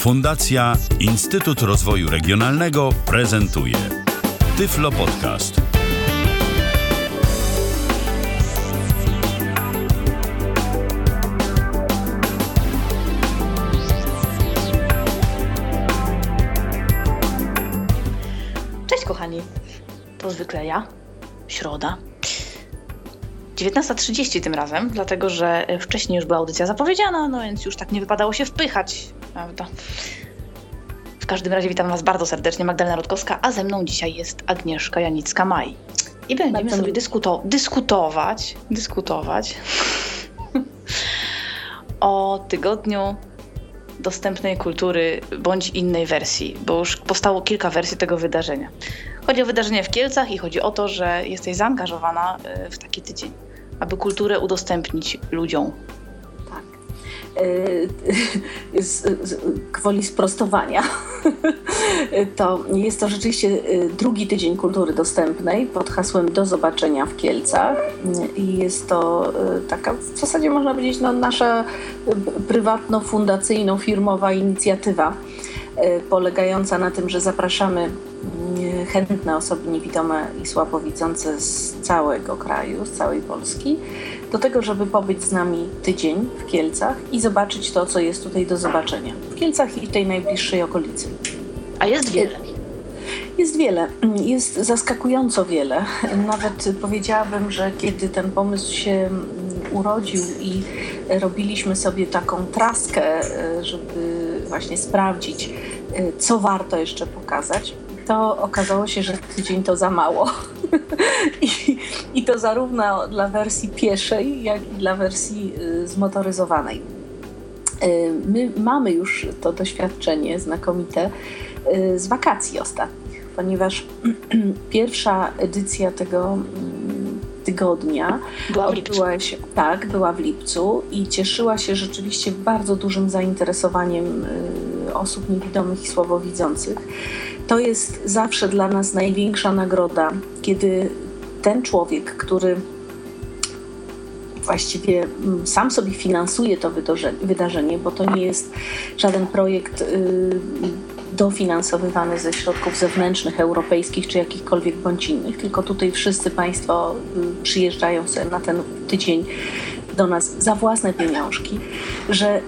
Fundacja Instytut Rozwoju Regionalnego prezentuje Tyflo Podcast. Cześć kochani, to zwykle ja, środa. 19.30 tym razem, dlatego że wcześniej już była audycja zapowiedziana, no więc już tak nie wypadało się wpychać, prawda? W każdym razie witam Was bardzo serdecznie, Magdalena Rodkowska, a ze mną dzisiaj jest Agnieszka Janicka-Maj. I będziemy Bardzo sobie dyskuto- dyskutować, dyskutować o tygodniu dostępnej kultury bądź innej wersji, bo już powstało kilka wersji tego wydarzenia. Chodzi o wydarzenie w Kielcach i chodzi o to, że jesteś zaangażowana y, w taki tydzień, aby kulturę udostępnić ludziom. E, z, z, gwoli sprostowania, to jest to rzeczywiście e, drugi tydzień kultury dostępnej pod hasłem Do zobaczenia w Kielcach. I jest to e, taka, w zasadzie można powiedzieć, no, nasza prywatno-fundacyjno-firmowa inicjatywa polegająca na tym, że zapraszamy mm, chętne osoby niewidome i słabowidzące z całego kraju, z całej Polski, do tego, żeby pobyć z nami tydzień w Kielcach i zobaczyć to, co jest tutaj do zobaczenia. W Kielcach i w tej najbliższej okolicy. A jest wiele. Jest wiele, jest zaskakująco wiele. Nawet powiedziałabym, że kiedy ten pomysł się urodził i robiliśmy sobie taką traskę, e, żeby właśnie sprawdzić, e, co warto jeszcze pokazać, to okazało się, że tydzień to za mało. I, I to zarówno dla wersji pieszej, jak i dla wersji y, zmotoryzowanej. Y, My mamy już to doświadczenie znakomite y, z wakacji ostatnich, ponieważ pierwsza edycja tego mm, tygodnia Była w lipcu. się, tak, była w lipcu i cieszyła się rzeczywiście bardzo dużym zainteresowaniem y, osób niewidomych i słabowidzących. To jest zawsze dla nas największa nagroda, kiedy ten człowiek, który właściwie mm, sam sobie finansuje to wydarze- wydarzenie, bo to nie jest żaden projekt y, dofinansowywany ze środków zewnętrznych, europejskich czy jakichkolwiek bądź innych, tylko tutaj wszyscy Państwo y, przyjeżdżają sobie na ten tydzień do nas za własne pieniążki, że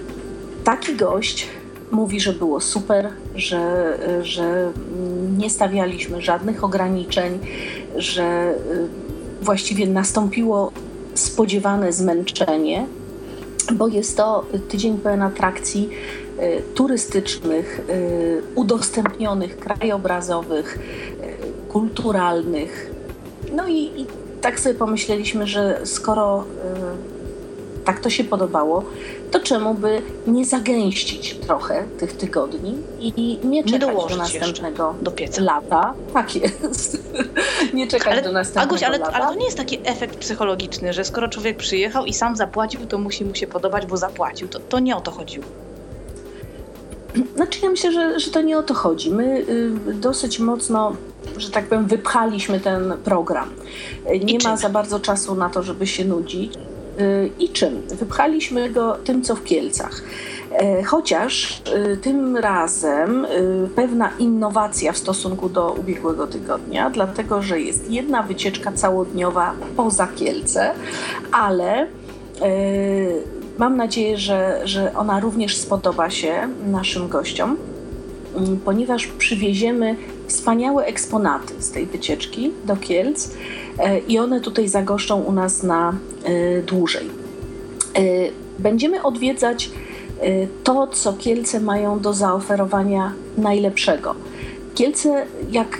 taki gość mówi, że było super, że, że nie stawialiśmy żadnych ograniczeń, że y, właściwie nastąpiło spodziewane zmęczenie, bo jest to tydzień pełen atrakcji y, turystycznych, y, udostępnionych, krajobrazowych, kulturalnych. No i, i tak sobie pomyśleliśmy, że skoro tak to się podobało, to czemu by nie zagęścić trochę tych tygodni i nie czekać do dołożyć następnego do pieca. lata. Tak jest. nie czekać Ale, do następnego Aguś, ale, lata. ale to nie jest taki efekt psychologiczny, że skoro człowiek przyjechał i sam zapłacił, to musi mu się podobać, bo zapłacił. To, to nie o to chodziło. Znaczy ja myślę, że, że to nie o to chodzi. My y, dosyć mocno, że tak powiem, wypchaliśmy ten program. Y, Nie ma za bardzo czasu na to, żeby się nudzić. Y, I czym? Wypchaliśmy go tym, co w Kielcach. E, Chociaż y, tym razem y, pewna innowacja w stosunku do ubiegłego tygodnia, dlatego że jest jedna wycieczka całodniowa poza Kielce, ale e, mam nadzieję, że, że ona również spodoba się naszym gościom, mm, ponieważ przywieziemy wspaniałe eksponaty z tej wycieczki do Kielc i one tutaj zagoszczą u nas na e, dłużej. E, Będziemy odwiedzać e, to, co Kielce mają do zaoferowania najlepszego. Kielce, jak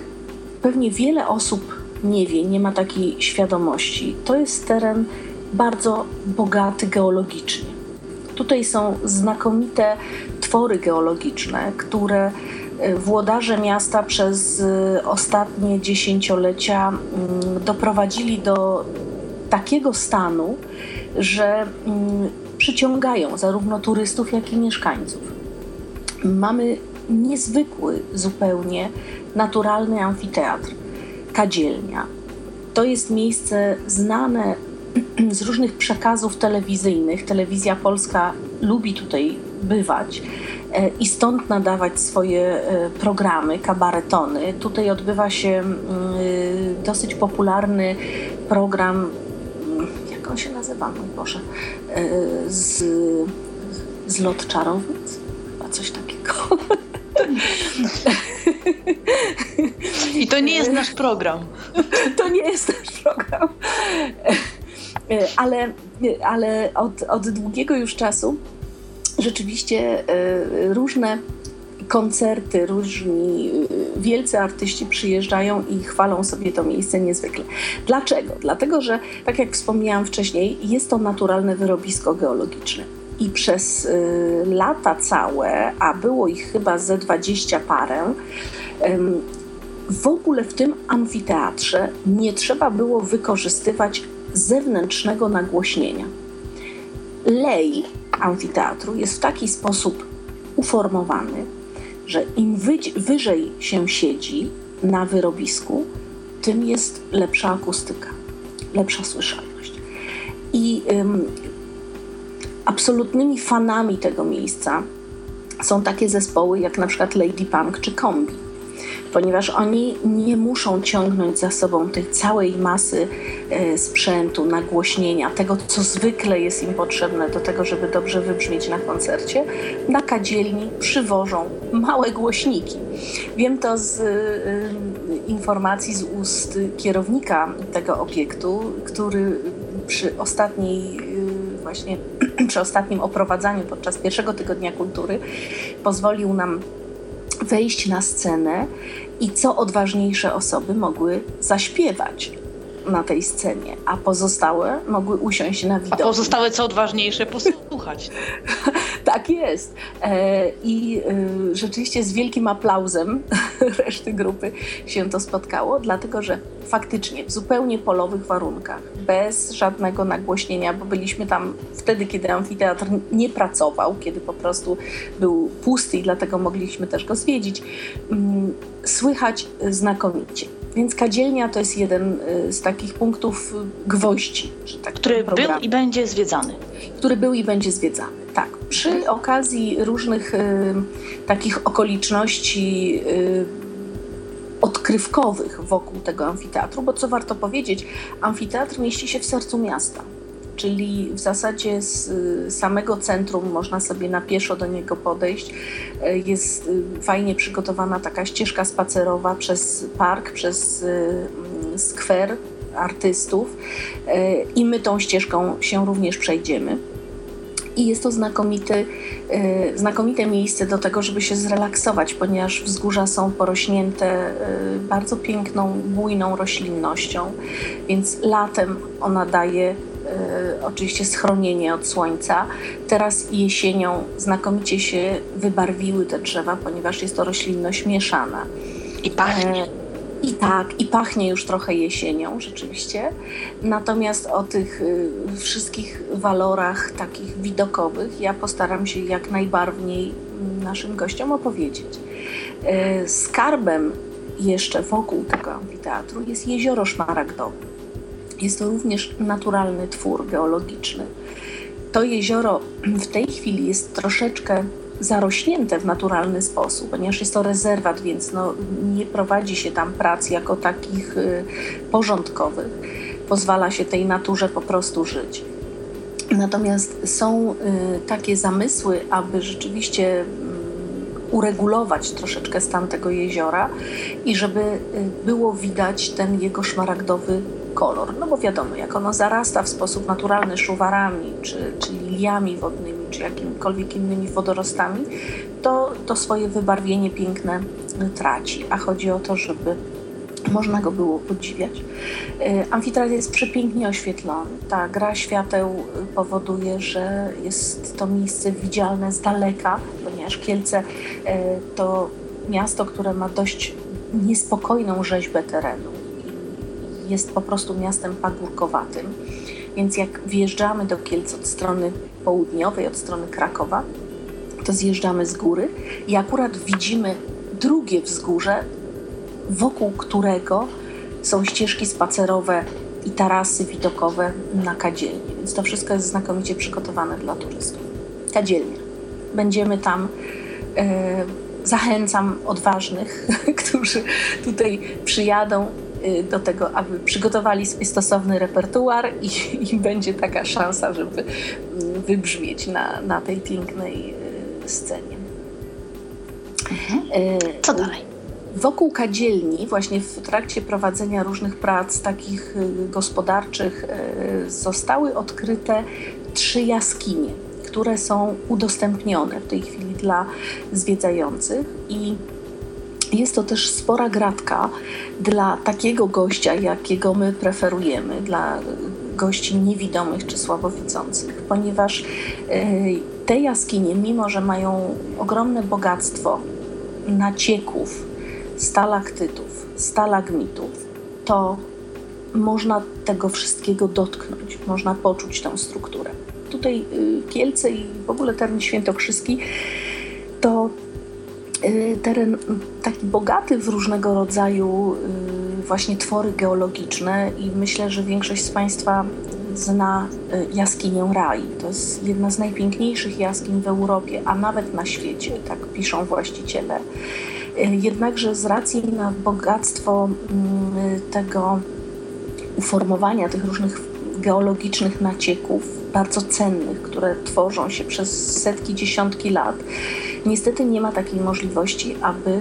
pewnie wiele osób nie wie, nie ma takiej świadomości, to jest teren bardzo bogaty geologicznie. Tutaj są znakomite twory geologiczne, które e, włodarze miasta przez e, ostatnie dziesięciolecia mm, doprowadzili do takiego stanu, że mm, przyciągają zarówno turystów, jak i mieszkańców. Mamy niezwykły zupełnie naturalny amfiteatr, kadzielnia. To jest miejsce znane z różnych przekazów telewizyjnych. Telewizja polska lubi tutaj bywać. I stąd nadawać swoje programy, kabaretony. Tutaj odbywa się mm, dosyć popularny program, mm, jak on się nazywa, mój Boże, z, z lot czarownic? Chyba coś takiego. I to nie jest nasz program. To nie jest nasz program. Ale, ale od, od długiego już czasu rzeczywiście e, różne koncerty, różni e, wielcy artyści przyjeżdżają i chwalą sobie to miejsce niezwykle. Dlaczego? Dlatego, że tak jak wspomniałam wcześniej, jest to naturalne wyrobisko geologiczne. I przez y, lata całe, a było ich chyba ze dwadzieścia parę, w ogóle w tym amfiteatrze nie trzeba było wykorzystywać zewnętrznego nagłośnienia. Lej amfiteatru jest w taki sposób uformowany, że im wyżej się siedzi na wyrobisku, tym jest lepsza akustyka, lepsza słyszalność. I ym, absolutnymi fanami tego miejsca są takie zespoły jak na przykład Lady Punk czy Kombi ponieważ oni nie muszą ciągnąć za sobą tej całej masy e, sprzętu, nagłośnienia, tego, co zwykle jest im potrzebne do tego, żeby dobrze wybrzmieć na koncercie. Na kadzielni przywożą małe głośniki. Wiem to z e, informacji z ust kierownika tego obiektu, który przy ostatniej e, właśnie przy ostatnim oprowadzaniu podczas pierwszego tygodnia kultury pozwolił nam wejść na scenę i co odważniejsze osoby mogły zaśpiewać na tej scenie, a pozostałe mogły usiąść na widok. A pozostałe, co odważniejsze, posłuchać. tak jest. E, I e, rzeczywiście z wielkim aplauzem reszty grupy się to spotkało, dlatego że faktycznie w zupełnie polowych warunkach, bez żadnego nagłośnienia, bo byliśmy tam wtedy, kiedy amfiteatr nie pracował, kiedy po prostu był pusty i dlatego mogliśmy też go zwiedzić, mm, słychać znakomicie. Więc kadzielnia to jest jeden y, z takich punktów y, gwoździ. Tak który był i będzie zwiedzany. Który był i będzie zwiedzany, tak. Przy okazji różnych y, takich okoliczności y, odkrywkowych wokół tego amfiteatru, bo co warto powiedzieć, amfiteatr mieści się w sercu miasta czyli w zasadzie z y, samego centrum można sobie na pieszo do niego podejść. E, jest y, fajnie przygotowana taka ścieżka spacerowa przez park, przez y, mm, skwer artystów e, i my tą ścieżką się również przejdziemy. I jest to znakomity, e, znakomite miejsce do tego, żeby się zrelaksować, ponieważ wzgórza są porośnięte bardzo piękną, bujną roślinnością, więc latem ona daje oczywiście schronienie od słońca. Teraz jesienią znakomicie się wybarwiły te drzewa, ponieważ jest to roślinność mieszana. I pachnie. E, I tak, i pachnie już trochę jesienią, rzeczywiście. Natomiast o tych y, wszystkich walorach takich widokowych ja postaram się jak najbarwniej naszym gościom opowiedzieć. E, skarbem jeszcze wokół tego amfiteatru jest jezioro szmaragdowe. Jest to również naturalny twór geologiczny. To jezioro w tej chwili jest troszeczkę zarośnięte w naturalny sposób, ponieważ jest to rezerwat, więc no, nie prowadzi się tam prac jako takich y, porządkowych. Pozwala się tej naturze po prostu żyć. Natomiast są y, takie zamysły, aby rzeczywiście y, uregulować troszeczkę stan tego jeziora i żeby y, było widać ten jego szmaragdowy kolor. No bo wiadomo, jak ono zarasta w sposób naturalny szuwarami, czy, czy liliami wodnymi, czy jakimikolwiek innymi wodorostami, to, to swoje wybarwienie piękne traci. A chodzi o to, żeby można go było podziwiać. E, amfiteatr jest przepięknie oświetlony. Ta gra świateł powoduje, że jest to miejsce widzialne z daleka, ponieważ Kielce e, to miasto, które ma dość niespokojną rzeźbę terenu jest po prostu miastem pagórkowatym. Więc jak wjeżdżamy do Kielc od strony południowej, od strony Krakowa, to zjeżdżamy z góry i akurat widzimy drugie wzgórze, wokół którego są ścieżki spacerowe i tarasy widokowe na kadzielnie. Więc to wszystko jest znakomicie przygotowane dla turystów. Kadzielnia. Będziemy tam Zachęcam odważnych, którzy tutaj przyjadą do tego, aby przygotowali sobie stosowny repertuar i, i będzie taka szansa, żeby mm, wybrzmieć na, na tej pięknej y, scenie. Mhm. Co dalej? Wokół kadzielni, właśnie w trakcie prowadzenia różnych prac takich y, gospodarczych, zostały odkryte trzy jaskinie które są udostępnione w tej chwili dla zwiedzających i jest to też spora gratka dla takiego gościa, jakiego my preferujemy, dla gości niewidomych czy słabowidzących, ponieważ e, te jaskinie, mimo że mają ogromne bogactwo nacieków, stalaktytów, stalagmitów, to można tego wszystkiego dotknąć, można poczuć tę strukturę. Tutaj y, Kielce i w ogóle teren świętokrzyski to teren taki bogaty w różnego rodzaju y, właśnie twory geologiczne i myślę, że większość z Państwa zna jaskinię Rai. To jest jedna z najpiękniejszych jaskiń w Europie, a nawet na świecie, tak piszą właściciele. Jednakże z racji na bogactwo mm, tego uformowania tych różnych geologicznych nacieków, bardzo cennych, które tworzą się przez setki, dziesiątki lat, niestety nie ma takiej możliwości, aby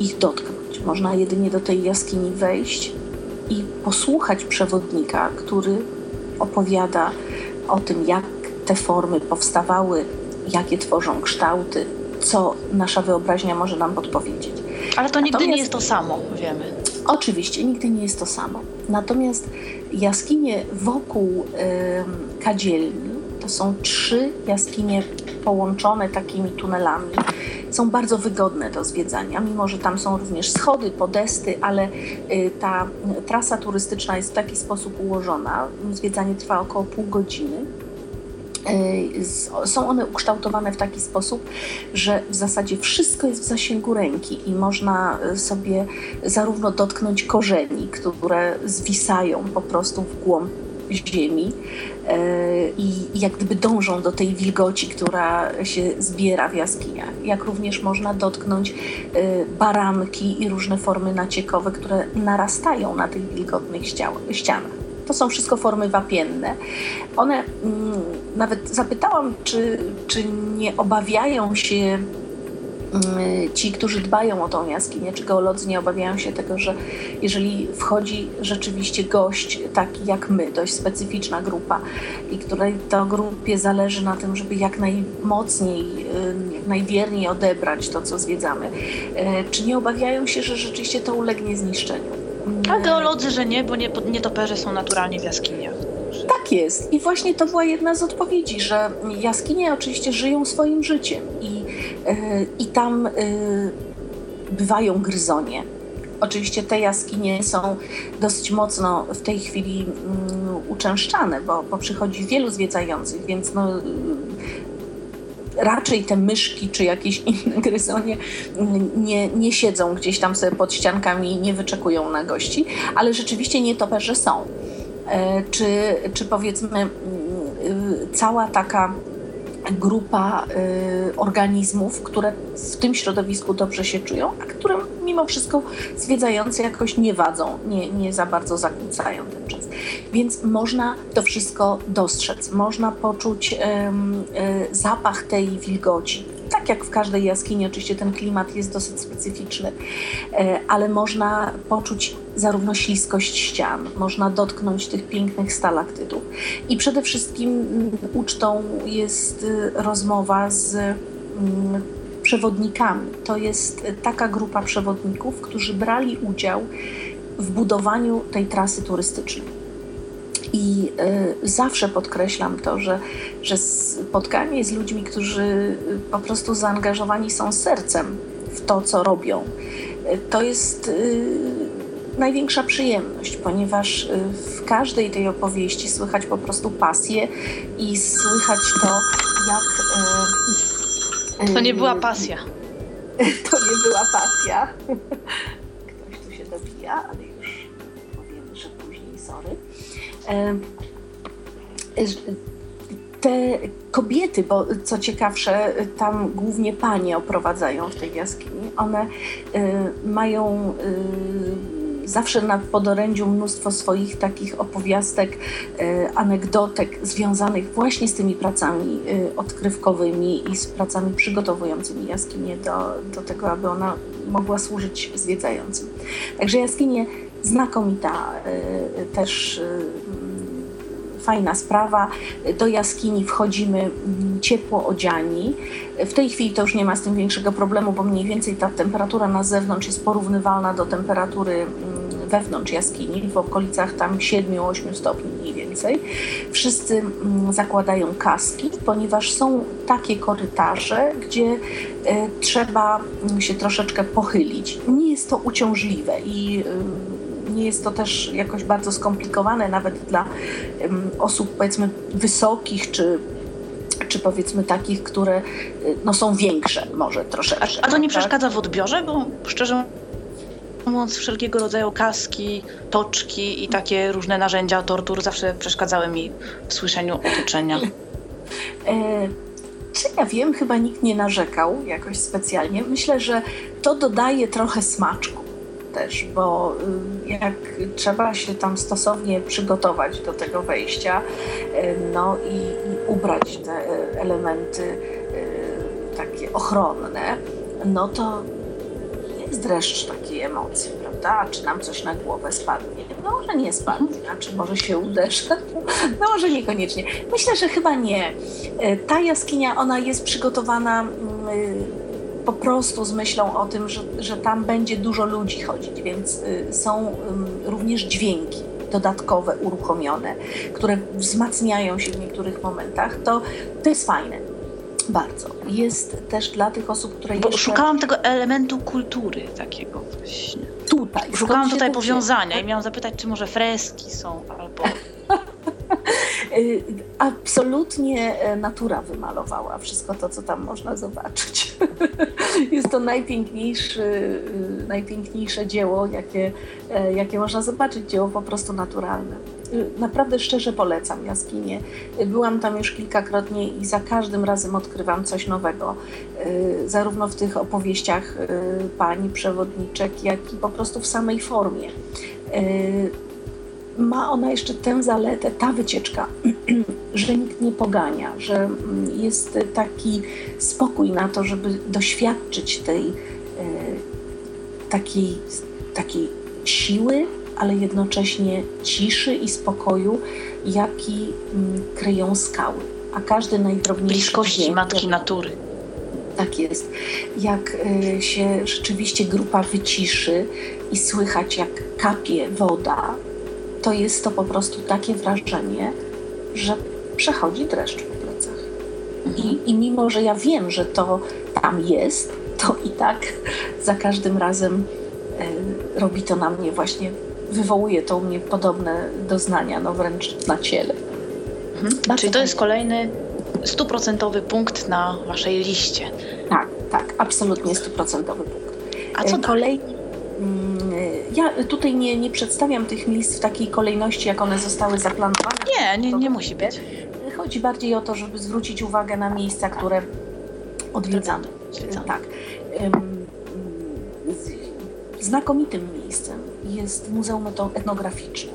ich dotknąć. Można jedynie do tej jaskini wejść i posłuchać przewodnika, który opowiada o tym, jak te formy powstawały, jakie tworzą kształty, co nasza wyobraźnia może nam podpowiedzieć. Ale to nigdy Natomiast, nie jest to samo, wiemy. Oczywiście, nigdy nie jest to samo. Natomiast jaskinie wokół y, kadzielni to są trzy jaskinie połączone takimi tunelami. Są bardzo wygodne do zwiedzania, mimo że tam są również schody, podesty, ale y, ta trasa turystyczna jest w taki sposób ułożona. Zwiedzanie trwa około pół godziny E, są one ukształtowane w taki sposób, że w zasadzie wszystko jest w zasięgu ręki i można e, sobie zarówno dotknąć korzeni, które zwisają po prostu w głąb ziemi e, i jak gdyby dążą do tej wilgoci, która się zbiera w jaskiniach. Jak również można dotknąć baranki i różne formy naciekowe, które narastają na tych wilgotnych ścianach. To są wszystko formy wapienne. One, mm, nawet zapytałam, czy, czy nie obawiają się ci, którzy dbają o tą jaskinię, czy geolodzy nie obawiają się tego, że jeżeli wchodzi rzeczywiście gość taki jak my, dość specyficzna grupa i której to grupie zależy na tym, żeby jak najmocniej, y, jak najwierniej odebrać to, co zwiedzamy, y, czy nie obawiają się, że rzeczywiście to ulegnie zniszczeniu? A geolodzy, że nie, bo nie, nietoperze są naturalnie w jaskiniach. Tak jest. I właśnie to była jedna z odpowiedzi, że jaskinie oczywiście żyją swoim życiem i, i tam yy, bywają gryzonie. Oczywiście te jaskinie są dosyć mocno w tej chwili yy, uczęszczane, bo, bo przychodzi wielu zwiedzających, więc no, raczej te myszki czy jakieś inne gryzonie nie, nie siedzą gdzieś tam sobie pod ściankami i nie wyczekują na gości, ale rzeczywiście nietoperze są. E, czy, czy powiedzmy mm, y, cała taka grupa y, organizmów, które w tym środowisku dobrze się czują, a które mimo wszystko zwiedzający jakoś nie wadzą, nie, nie za bardzo zakłócają ten czas. Więc można to wszystko dostrzec, można poczuć y, y, zapach tej wilgoci. Tak jak w każdej jaskini, oczywiście ten klimat jest dosyć specyficzny, e, ale można poczuć zarówno śliskość ścian, można dotknąć tych pięknych stalaktytów. I przede wszystkim mm, ucztą jest y, rozmowa z mm, przewodnikami. To jest taka grupa przewodników, którzy brali udział w budowaniu tej trasy turystycznej. I y, zawsze podkreślam to, że, że spotkanie z ludźmi, którzy y, po prostu zaangażowani są sercem w to, co robią, y, to jest największa przyjemność, ponieważ w każdej tej opowieści słychać po prostu pasję i słychać to, jak. To nie była pasja. To nie była pasja. Ktoś tu się dobija, ale już powiemy, że później, sorry. te kobiety, bo co ciekawsze, tam głównie panie oprowadzają w tej jaskini, one y, mają y, zawsze na podorędziu mnóstwo swoich takich opowiastek, y, anegdotek związanych właśnie z tymi pracami y, odkrywkowymi i z pracami przygotowującymi jaskinię do, do tego, aby ona mogła służyć zwiedzającym. Także jaskinie znakomita y, też fajna sprawa. Do jaskini wchodzimy mm, ciepło odziani. W tej chwili to już nie ma z tym większego problemu, bo mniej więcej ta temperatura na zewnątrz jest porównywalna do temperatury mm, wewnątrz jaskini, w okolicach tam 7-8 stopni mniej więcej. Wszyscy mm, zakładają kaski, ponieważ są takie korytarze, gdzie e, trzeba się troszeczkę pochylić. Nie jest to uciążliwe i nie jest to też jakoś bardzo skomplikowane nawet dla osób powiedzmy wysokich czy czy powiedzmy takich, które y, no, są większe może troszeczkę. A, to nie tak? przeszkadza w odbiorze? Bo szczerze mówiąc wszelkiego rodzaju kaski, toczki i takie różne narzędzia tortur zawsze przeszkadzały mi w słyszeniu otoczenia. E, czy ja wiem, chyba nikt nie narzekał jakoś specjalnie. Myślę, że to dodaje trochę smaczku też, bo y, jak trzeba się tam stosownie przygotować do tego wejścia, y, no i, i ubrać te elementy y, takie ochronne, no to jest dreszcz takiej emocji, prawda? Czy nam coś na głowę spadnie? No może nie spadnie, czy może się uderzy? No może niekoniecznie. Myślę, że chyba nie. Ta jaskinia, ona jest przygotowana mm, po prostu z myślą o tym, że, że tam będzie dużo ludzi chodzić, więc y, są również dźwięki dodatkowe uruchomione, które wzmacniają się w niektórych momentach, to, to jest fajne. Bardzo. Jest też dla tych osób, które Bo jeszcze... Szukałam tego elementu kultury takiego właśnie. Tutaj. Szukałam tutaj powiązania i miałam zapytać, czy może freski są absolutnie e, natura wymalowała wszystko to, co tam można zobaczyć. Jest to najpiękniejszy, y, najpiękniejsze dzieło, jakie, e, jakie można zobaczyć, dzieło po prostu naturalne. Y, naprawdę szczerze polecam jaskinię. Byłam tam już kilkakrotnie i za każdym razem odkrywam coś nowego. Zarówno w tych opowieściach pani przewodniczek, jak i po prostu w samej formie ma ona jeszcze tę zaletę, ta wycieczka, że nikt nie pogania, że mm, jest taki spokój na to, żeby doświadczyć tej e, takiej, takiej siły, ale jednocześnie ciszy i spokoju, jaki mm, kryją skały. A każdy najdrobniejszy. Bliskości matki natury. Tak jest. Jak e, się rzeczywiście grupa wyciszy i słychać, jak kapie woda, to jest to po prostu takie wrażenie, że przechodzi dreszcz po plecach. I, I mimo, że ja wiem, że to tam jest, to i tak za każdym razem e, robi to na mnie właśnie, wywołuje to u mnie podobne doznania, no wręcz na ciele. Mhm. Czyli to jest kolejny stuprocentowy punkt na waszej liście. Tak, tak, absolutnie stuprocentowy punkt. A co dalej? Ja tutaj nie, nie przedstawiam tych miejsc w takiej kolejności, jak one zostały zaplanowane. Nie, nie, nie musi być. Chodzi bardziej o to, żeby zwrócić uwagę na miejsca, które odwiedzamy. Tak. Znakomitym miejscem jest Muzeum Etnograficzne.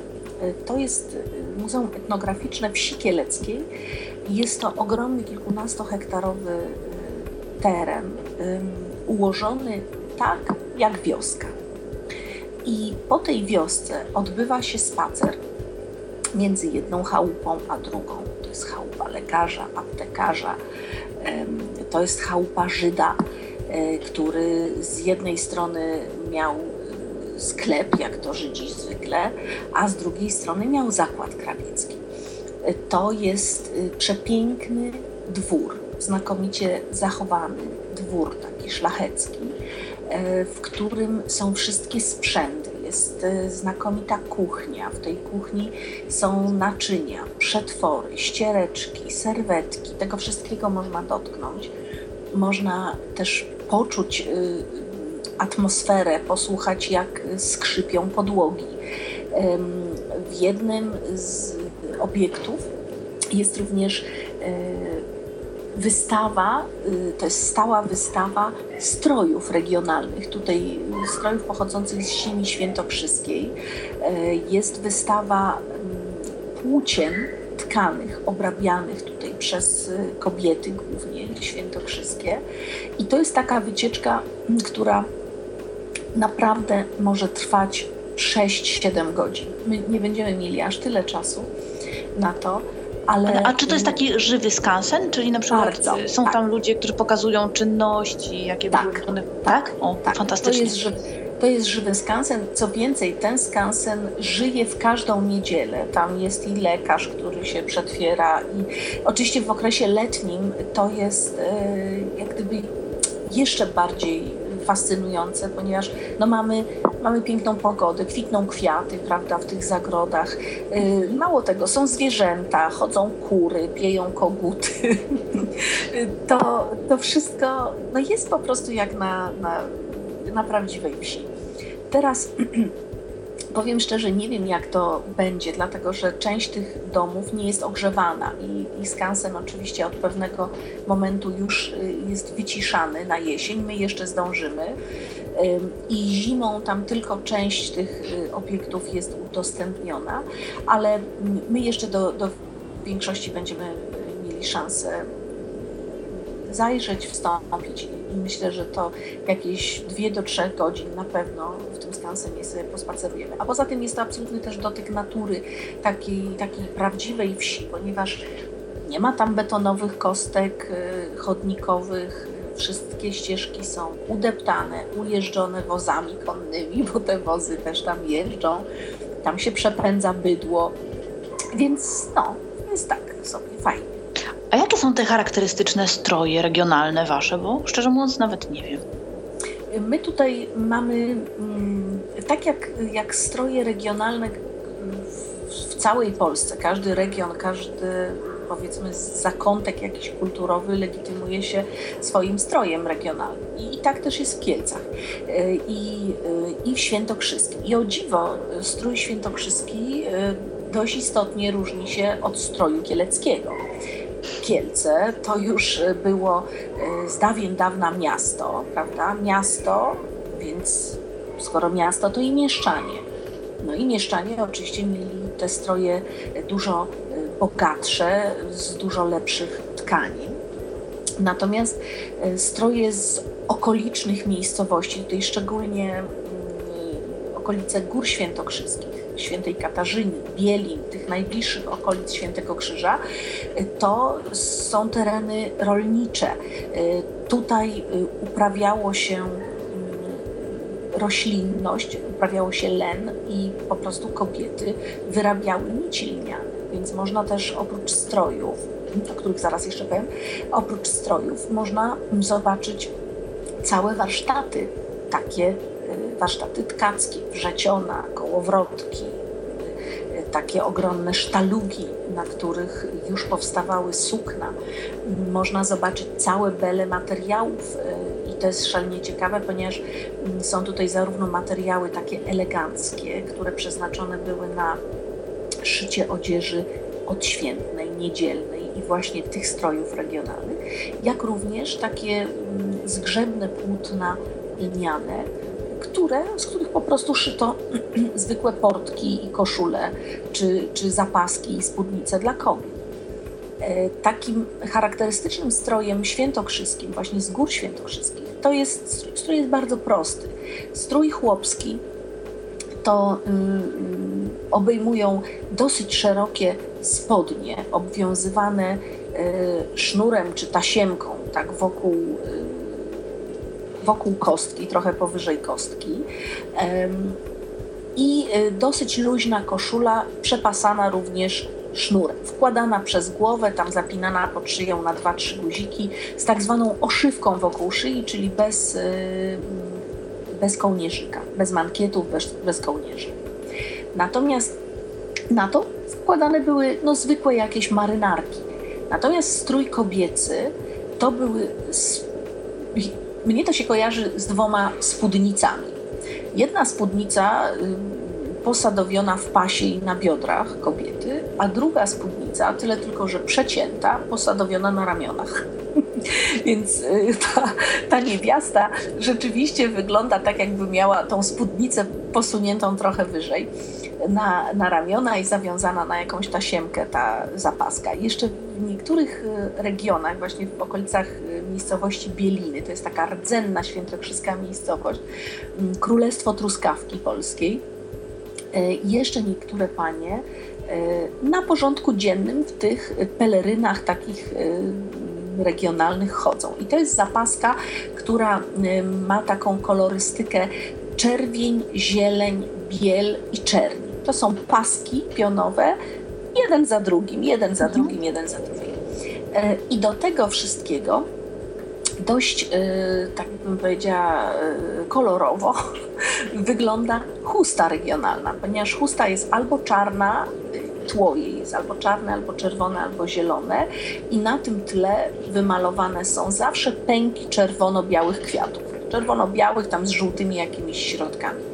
To jest Muzeum Etnograficzne Wsi Kieleckiej. Jest to ogromny, kilkunastohektarowy y, teren, ułożony tak jak wioska. I po tej wiosce odbywa się spacer między jedną chałupą a drugą. To jest chałupa lekarza, aptekarza, to jest chałupa Żyda, e, który z jednej strony miał e, sklep, jak to Żydzi zwykle, a z drugiej strony miał zakład krawiecki. E, to jest przepiękny dwór, znakomicie zachowany dwór taki szlachecki w którym są wszystkie sprzęty. Jest e, znakomita kuchnia. W tej kuchni są naczynia, przetwory, ściereczki, serwetki. Tego wszystkiego można dotknąć. Można też poczuć e, atmosferę, posłuchać, jak skrzypią podłogi. W jednym z obiektów jest również wystawa, to jest stała wystawa strojów regionalnych, tutaj strojów pochodzących z ziemi świętokrzyskiej. Jest wystawa mm, płócien tkanych, obrabianych tutaj przez kobiety głównie świętokrzyskie. I to jest taka wycieczka, która naprawdę może trwać 6-7 godzin. My nie będziemy mieli aż tyle czasu na to. Ale... A czy to jest taki żywy skansen? Czyli na przykład Bardzo, są tak. tam ludzie, którzy pokazują czynności, jakie tak, były Tak, o, tak. fantastycznie. To jest, żywy, to jest żywy skansen. Co więcej, ten skansen żyje w każdą niedzielę. Tam jest i lekarz, który się przetwiera. I oczywiście w okresie letnim to jest e, jak gdyby jeszcze bardziej fascynujące, ponieważ no mamy, mamy piękną pogodę, kwitną kwiaty prawda, w tych zagrodach. Y, mało tego, są zwierzęta, chodzą kury, pieją koguty. to, to wszystko no jest po prostu jak na, na, na prawdziwej wsi. Teraz Powiem szczerze, nie wiem jak to będzie, dlatego że część tych domów nie jest ogrzewana i, i skansen oczywiście od pewnego momentu już y, jest wyciszany na jesień. My jeszcze zdążymy i zimą tam tylko część tych y, obiektów jest udostępniona, ale my jeszcze do, do większości będziemy mieli szansę zajrzeć, wstąpić i myślę, że to jakieś dwie do trzech godzin na pewno w tym skansenie sobie pospacerujemy. A poza tym jest to absolutny też dotyk natury, takiej, takiej prawdziwej wsi, ponieważ nie ma tam betonowych kostek y, chodnikowych, wszystkie ścieżki są udeptane, ujeżdżone wozami konnymi, bo te wozy też tam jeżdżą, tam się przepędza bydło, więc no, jest tak sobie fajnie. A jakie są te charakterystyczne stroje regionalne wasze? Bo szczerze mówiąc nawet nie wiem. My tutaj mamy, mm, tak jak, jak stroje regionalne w całej Polsce, każdy region, każdy powiedzmy zakątek jakiś kulturowy legitymuje się swoim strojem regionalnym. I, tak też jest w Kielcach e, i, e, i w Świętokrzyskim. I o dziwo, strój świętokrzyski e, dość istotnie różni się od stroju kieleckiego. Kielce to już było e, z dawien dawna miasto, prawda? Miasto, więc skoro miasto, to i mieszczanie. No i mieszczanie oczywiście mieli te stroje dużo e, bogatsze, z dużo lepszych tkanin. Natomiast stroje z okolicznych miejscowości, tutaj szczególnie mm, okolice Gór Świętokrzyskich, świętej Katarzyny, Bielin, tych najbliższych okolic Świętego Krzyża, to są tereny rolnicze. Tutaj uprawiało się mm, roślinność, uprawiało się len i po prostu kobiety wyrabiały nici liniane. Więc można też oprócz strojów, o których zaraz jeszcze powiem, oprócz strojów można zobaczyć całe warsztaty takie warsztaty tkackie, wrzeciona, kołowrotki, takie ogromne sztalugi, na których już powstawały sukna. Można zobaczyć całe bele materiałów e, i to jest szalenie ciekawe, ponieważ mm, są tutaj zarówno materiały takie eleganckie, które przeznaczone były na szycie odzieży odświętnej, niedzielnej i właśnie tych strojów regionalnych, jak również takie mm, zgrzebne płótna lniane, które, z których po prostu szyto zwykłe portki i koszule, czy, czy zapaski i spódnice dla kobiet. E, takim charakterystycznym strojem świętokrzyskim, właśnie z gór świętokrzyskich, to jest strój jest bardzo prosty. Strój chłopski to um, obejmują dosyć szerokie spodnie, obwiązywane y, sznurem czy tasiemką, tak wokół y, wokół kostki, trochę powyżej kostki. I e, dosyć luźna koszula, przepasana również sznurem, wkładana przez głowę, tam zapinana pod szyją na dwa, trzy guziki, z tak zwaną oszywką wokół szyi, czyli bez, e, bez kołnierzyka, bez mankietów, bez, bez kołnierzy. Natomiast na to wkładane były no, zwykłe jakieś marynarki. Natomiast strój kobiecy to były mnie to się kojarzy z dwoma spódnicami. Jedna spódnica posadowiona w pasie i na biodrach kobiety, a druga spódnica, tyle tylko, że przecięta, posadowiona na ramionach. Więc y, ta, ta niewiasta rzeczywiście wygląda tak, jakby miała tą spódnicę posuniętą trochę wyżej na, na ramiona i zawiązana na jakąś tasiemkę ta zapaska. Jeszcze w niektórych y, regionach, właśnie w okolicach y, miejscowości Bieliny, to jest taka rdzenna świętokrzyska miejscowość, Królestwo Truskawki Polskiej, jeszcze niektóre panie na porządku dziennym w tych pelerynach takich regionalnych chodzą. I to jest zapaska, która ma taką kolorystykę czerwień, zieleń, biel i czerń. To są paski pionowe, jeden za drugim, jeden za mhm. drugim, jeden za drugim. E, I do tego wszystkiego dość, e, tak bym powiedziała, e, kolorowo wygląda chusta regionalna, ponieważ chusta jest albo czarna, tło jej jest albo czarne, albo czerwone, albo zielone i na tym tle wymalowane są zawsze pęki czerwono-białych kwiatów. Czerwono-białych tam z żółtymi jakimiś środkami.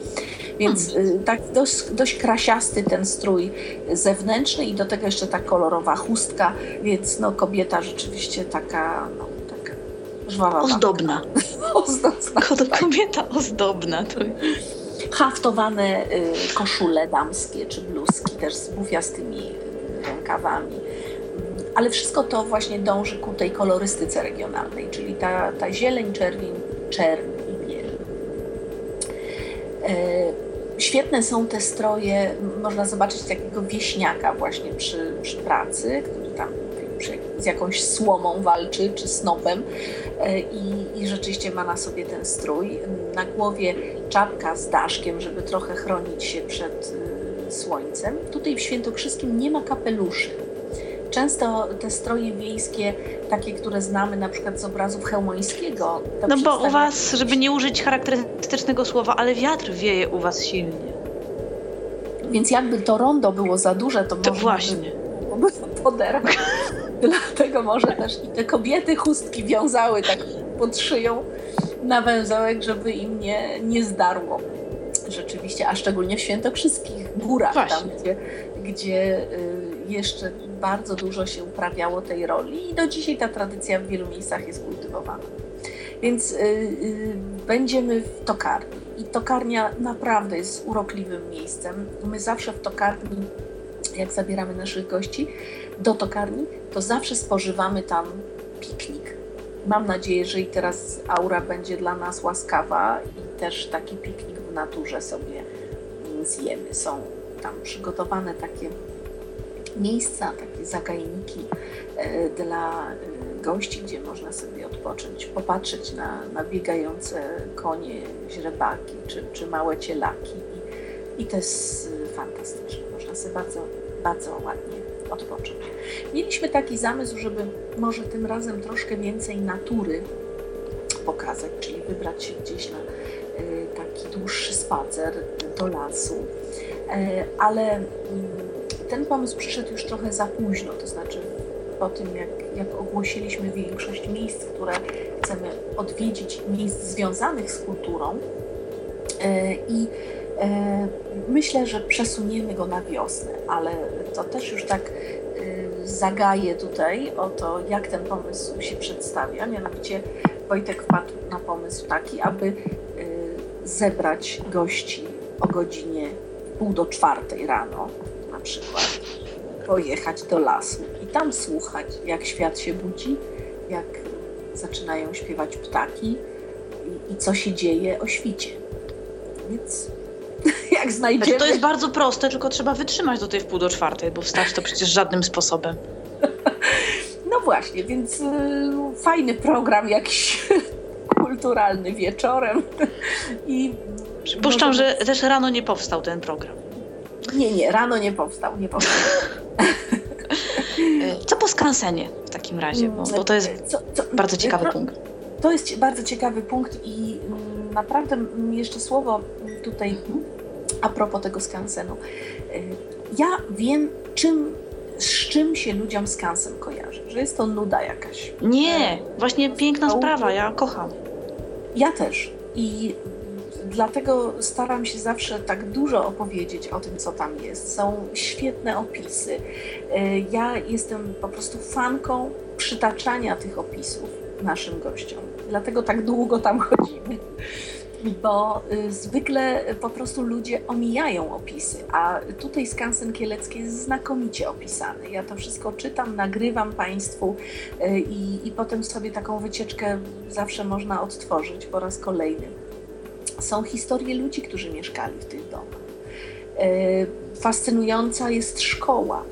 Więc y, tak dość, dość krasiasty ten strój zewnętrzny i do tego jeszcze ta kolorowa chustka, więc no kobieta rzeczywiście taka, no, taka żwawa. Ozdobna. ozdobna. Kobieta ozdobna. To haftowane y, koszule damskie czy bluzki też z bufiastymi y, rękawami. Ale wszystko to właśnie dąży ku tej kolorystyce regionalnej, czyli ta, ta zieleń, czerwień, czerń i biel. Świetne są te stroje, można zobaczyć takiego wieśniaka właśnie przy, przy pracy, który tam z jakąś słomą walczy, czy snopem e, i, i rzeczywiście ma na sobie ten strój. Na głowie czapka z daszkiem, żeby trochę chronić się przed y, słońcem. Tutaj w Świętokrzyskim nie ma kapeluszy. Często te stroje wiejskie, takie, które znamy na przykład z obrazów Chełmońskiego. No bo u was, żeby nie użyć charakterystycznego słowa, ale wiatr wieje u was silnie. Więc jakby to rondo było za duże, to, to właśnie. By, poderwać. Dlatego może też i te kobiety chustki wiązały tak pod szyją na węzełek, żeby im nie, nie zdarło. Rzeczywiście, a szczególnie w świętokrzyskich górach, Właśnie. tam gdzie, gdzie y, jeszcze bardzo dużo się uprawiało tej roli i do dzisiaj ta tradycja w wielu miejscach jest kultywowana. Więc y, y, będziemy w tokarni i tokarnia naprawdę jest urokliwym miejscem. My zawsze w tokarni, jak zabieramy naszych gości do tokarni, to zawsze spożywamy tam piknik Mam nadzieję, że i teraz aura będzie dla nas łaskawa i też taki piknik w naturze sobie zjemy. Są tam przygotowane takie miejsca, takie zagajniki e, dla e, gości, gdzie można sobie odpocząć, popatrzeć na, na biegające konie, źrebaki czy, czy małe cielaki. I, I to jest fantastyczne. Można sobie bardzo, bardzo ładnie odpocząć. Mieliśmy taki zamysł, żeby może tym razem troszkę więcej natury pokazać, czyli wybrać się gdzieś na taki dłuższy spacer do lasu. E, ale mm, ten pomysł przyszedł już trochę za późno, to znaczy po tym, jak, jak ogłosiliśmy większość miejsc, które chcemy odwiedzić, miejsc związanych z kulturą. E, I e, myślę, że przesuniemy go na wiosnę, ale to też już tak zagaję tutaj o to, jak ten pomysł się przedstawia. Mianowicie Wojtek wpadł na pomysł taki, aby zebrać gości o godzinie pół do czwartej rano przykład, pojechać do lasu i tam słuchać, jak świat się budzi, jak zaczynają śpiewać ptaki i, i co się dzieje o świcie. Więc jak znajdziemy... Znaczy to jest bardzo proste, tylko trzeba wytrzymać do tej wpół do czwartej, bo wstać to przecież żadnym sposobem. No właśnie, więc y, fajny program jakiś kulturalny wieczorem. I Przypuszczam, że też rano nie powstał ten program. Nie, nie, rano nie powstał, nie powstał. Co po skansenie w takim razie, bo, bo to jest co, co, bardzo ciekawy to, punkt. To jest bardzo ciekawy punkt i mm, naprawdę jeszcze słowo tutaj a propos tego skansenu. Y, ja wiem, czym, z czym się ludziom skansen kojarzy, że jest to nuda jakaś. Nie, właśnie piękna sprawa, ja kocham. Ja też. I dlatego staram się zawsze tak dużo opowiedzieć o tym, co tam jest. Są świetne opisy. Y, ja jestem po prostu fanką przytaczania tych opisów naszym gościom. Dlatego tak długo tam chodzimy bo y, zwykle po prostu ludzie omijają opisy, a tutaj skansen kielecki jest znakomicie opisany. Ja to wszystko czytam, nagrywam Państwu y, i, i potem sobie taką wycieczkę zawsze można odtworzyć po raz kolejny. Są historie ludzi, którzy mieszkali w tych domach. Y, fascynująca jest szkoła,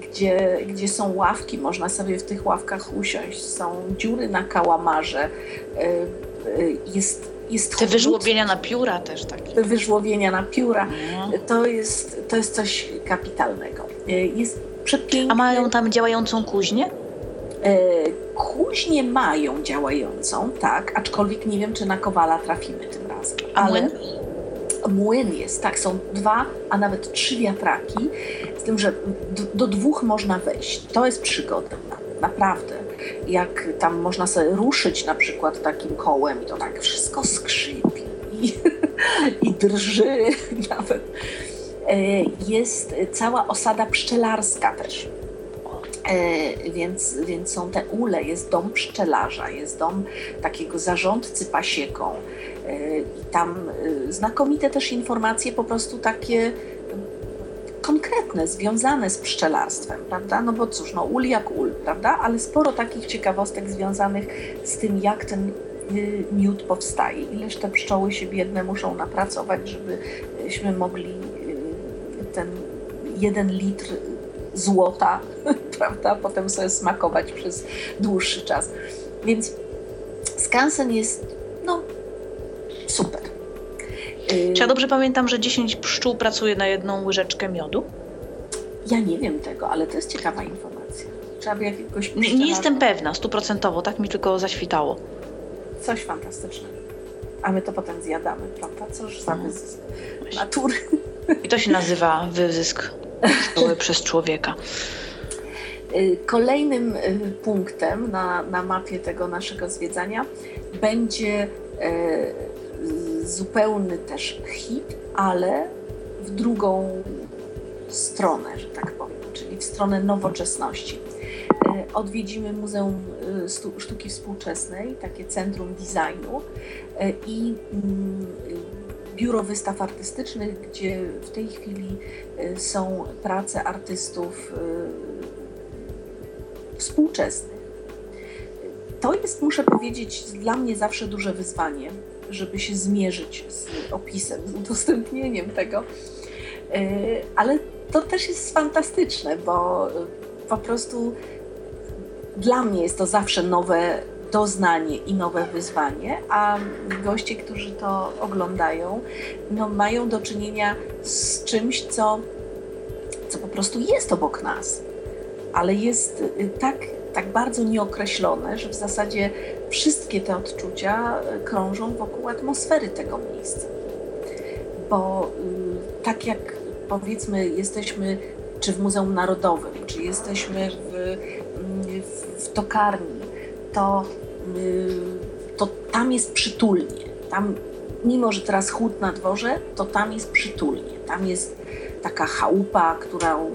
gdzie, gdzie są ławki, można sobie w tych ławkach usiąść, są dziury na kałamarze, jest jest Te wyżłobienia na pióra też takie. Te wyżłobienia na pióra, no. to, jest, to jest coś kapitalnego. E, jest przepiękne. A mają tam działającą kuźnię? E, kuźnię mają działającą, tak, aczkolwiek nie wiem, czy na Kowala trafimy tym razem. Ale młyn? Młyn jest, tak, są dwa, a nawet trzy wiatraki, z tym, że do dwóch można wejść. To jest przygoda, naprawdę jak tam można sobie ruszyć na przykład takim kołem i to tak wszystko skrzypi i, i drży nawet. E, jest cała osada pszczelarska też. E, więc, więc są te ule, jest dom pszczelarza, jest dom takiego zarządcy pasieką. E, I tam znakomite też informacje, po prostu takie konkretne, związane z pszczelarstwem, prawda? No bo cóż, no ul jak ul, prawda? Ale sporo takich ciekawostek związanych z tym, jak ten miód powstaje, ileż te pszczoły się biedne muszą napracować, żebyśmy mogli ten jeden litr złota, prawda, potem sobie smakować przez dłuższy czas. Więc skansen jest, no, super. Czy ja dobrze pamiętam, że 10 pszczół pracuje na jedną łyżeczkę miodu? Ja nie wiem tego, ale to jest ciekawa informacja. Trzeba by jakiegoś nie, nie jestem pewna, stuprocentowo, tak mi tylko zaświtało. Coś fantastycznego. A my to potem zjadamy, prawda? Coż za no. wyzysk natury. I to się nazywa wyzysk przez człowieka. Y, kolejnym y, punktem na, na mapie tego naszego zwiedzania będzie y, zupełny też hit, ale w drugą stronę, że tak powiem, czyli w stronę nowoczesności. Odwiedzimy Muzeum Sztuki Współczesnej, takie centrum designu i mm, biuro wystaw artystycznych, gdzie w tej chwili są prace artystów współczesnych. To jest, muszę powiedzieć, dla mnie zawsze duże wyzwanie, żeby się zmierzyć z opisem, z udostępnieniem tego. E, ale to też jest fantastyczne, bo po prostu dla mnie jest to zawsze nowe doznanie i nowe wyzwanie, a goście, którzy to oglądają, no, mają do czynienia z czymś, co, co po prostu jest obok nas, ale jest tak tak bardzo nieokreślone, że w zasadzie wszystkie te odczucia e, krążą wokół atmosfery tego miejsca. Bo y, tak jak powiedzmy jesteśmy czy w Muzeum Narodowym, czy jesteśmy w, mm, w, w tokarni, to, y, to tam jest przytulnie. Tam, mimo że teraz chłód na dworze, to tam jest przytulnie. Tam jest taka chałupa, którą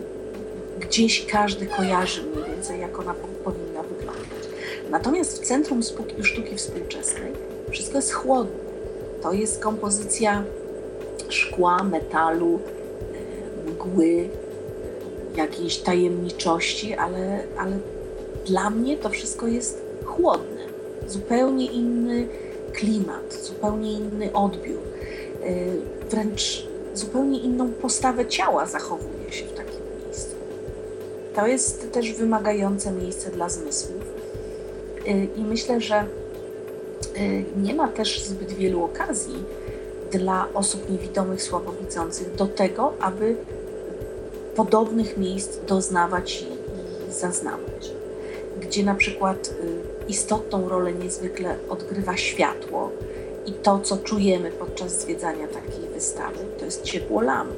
gdzieś każdy kojarzy mniej więcej, jak ona powinna wyglądać. Natomiast w Centrum Sztuki Współczesnej wszystko jest chłodne. To jest kompozycja szkła, metalu, e, mgły, jakiejś tajemniczości, ale, ale dla mnie to wszystko jest chłodne. Zupełnie inny klimat, zupełnie inny odbiór. E, wręcz zupełnie inną postawę ciała zachowuje się w to jest też wymagające miejsce dla zmysłów. Y, I myślę, że y, nie ma też zbyt wielu okazji dla osób niewidomych, słabowidzących do tego, aby podobnych miejsc doznawać i zaznawać. Gdzie na przykład y, istotną rolę niezwykle odgrywa światło i to, co czujemy podczas zwiedzania takiej wystawy, to jest ciepło lamp.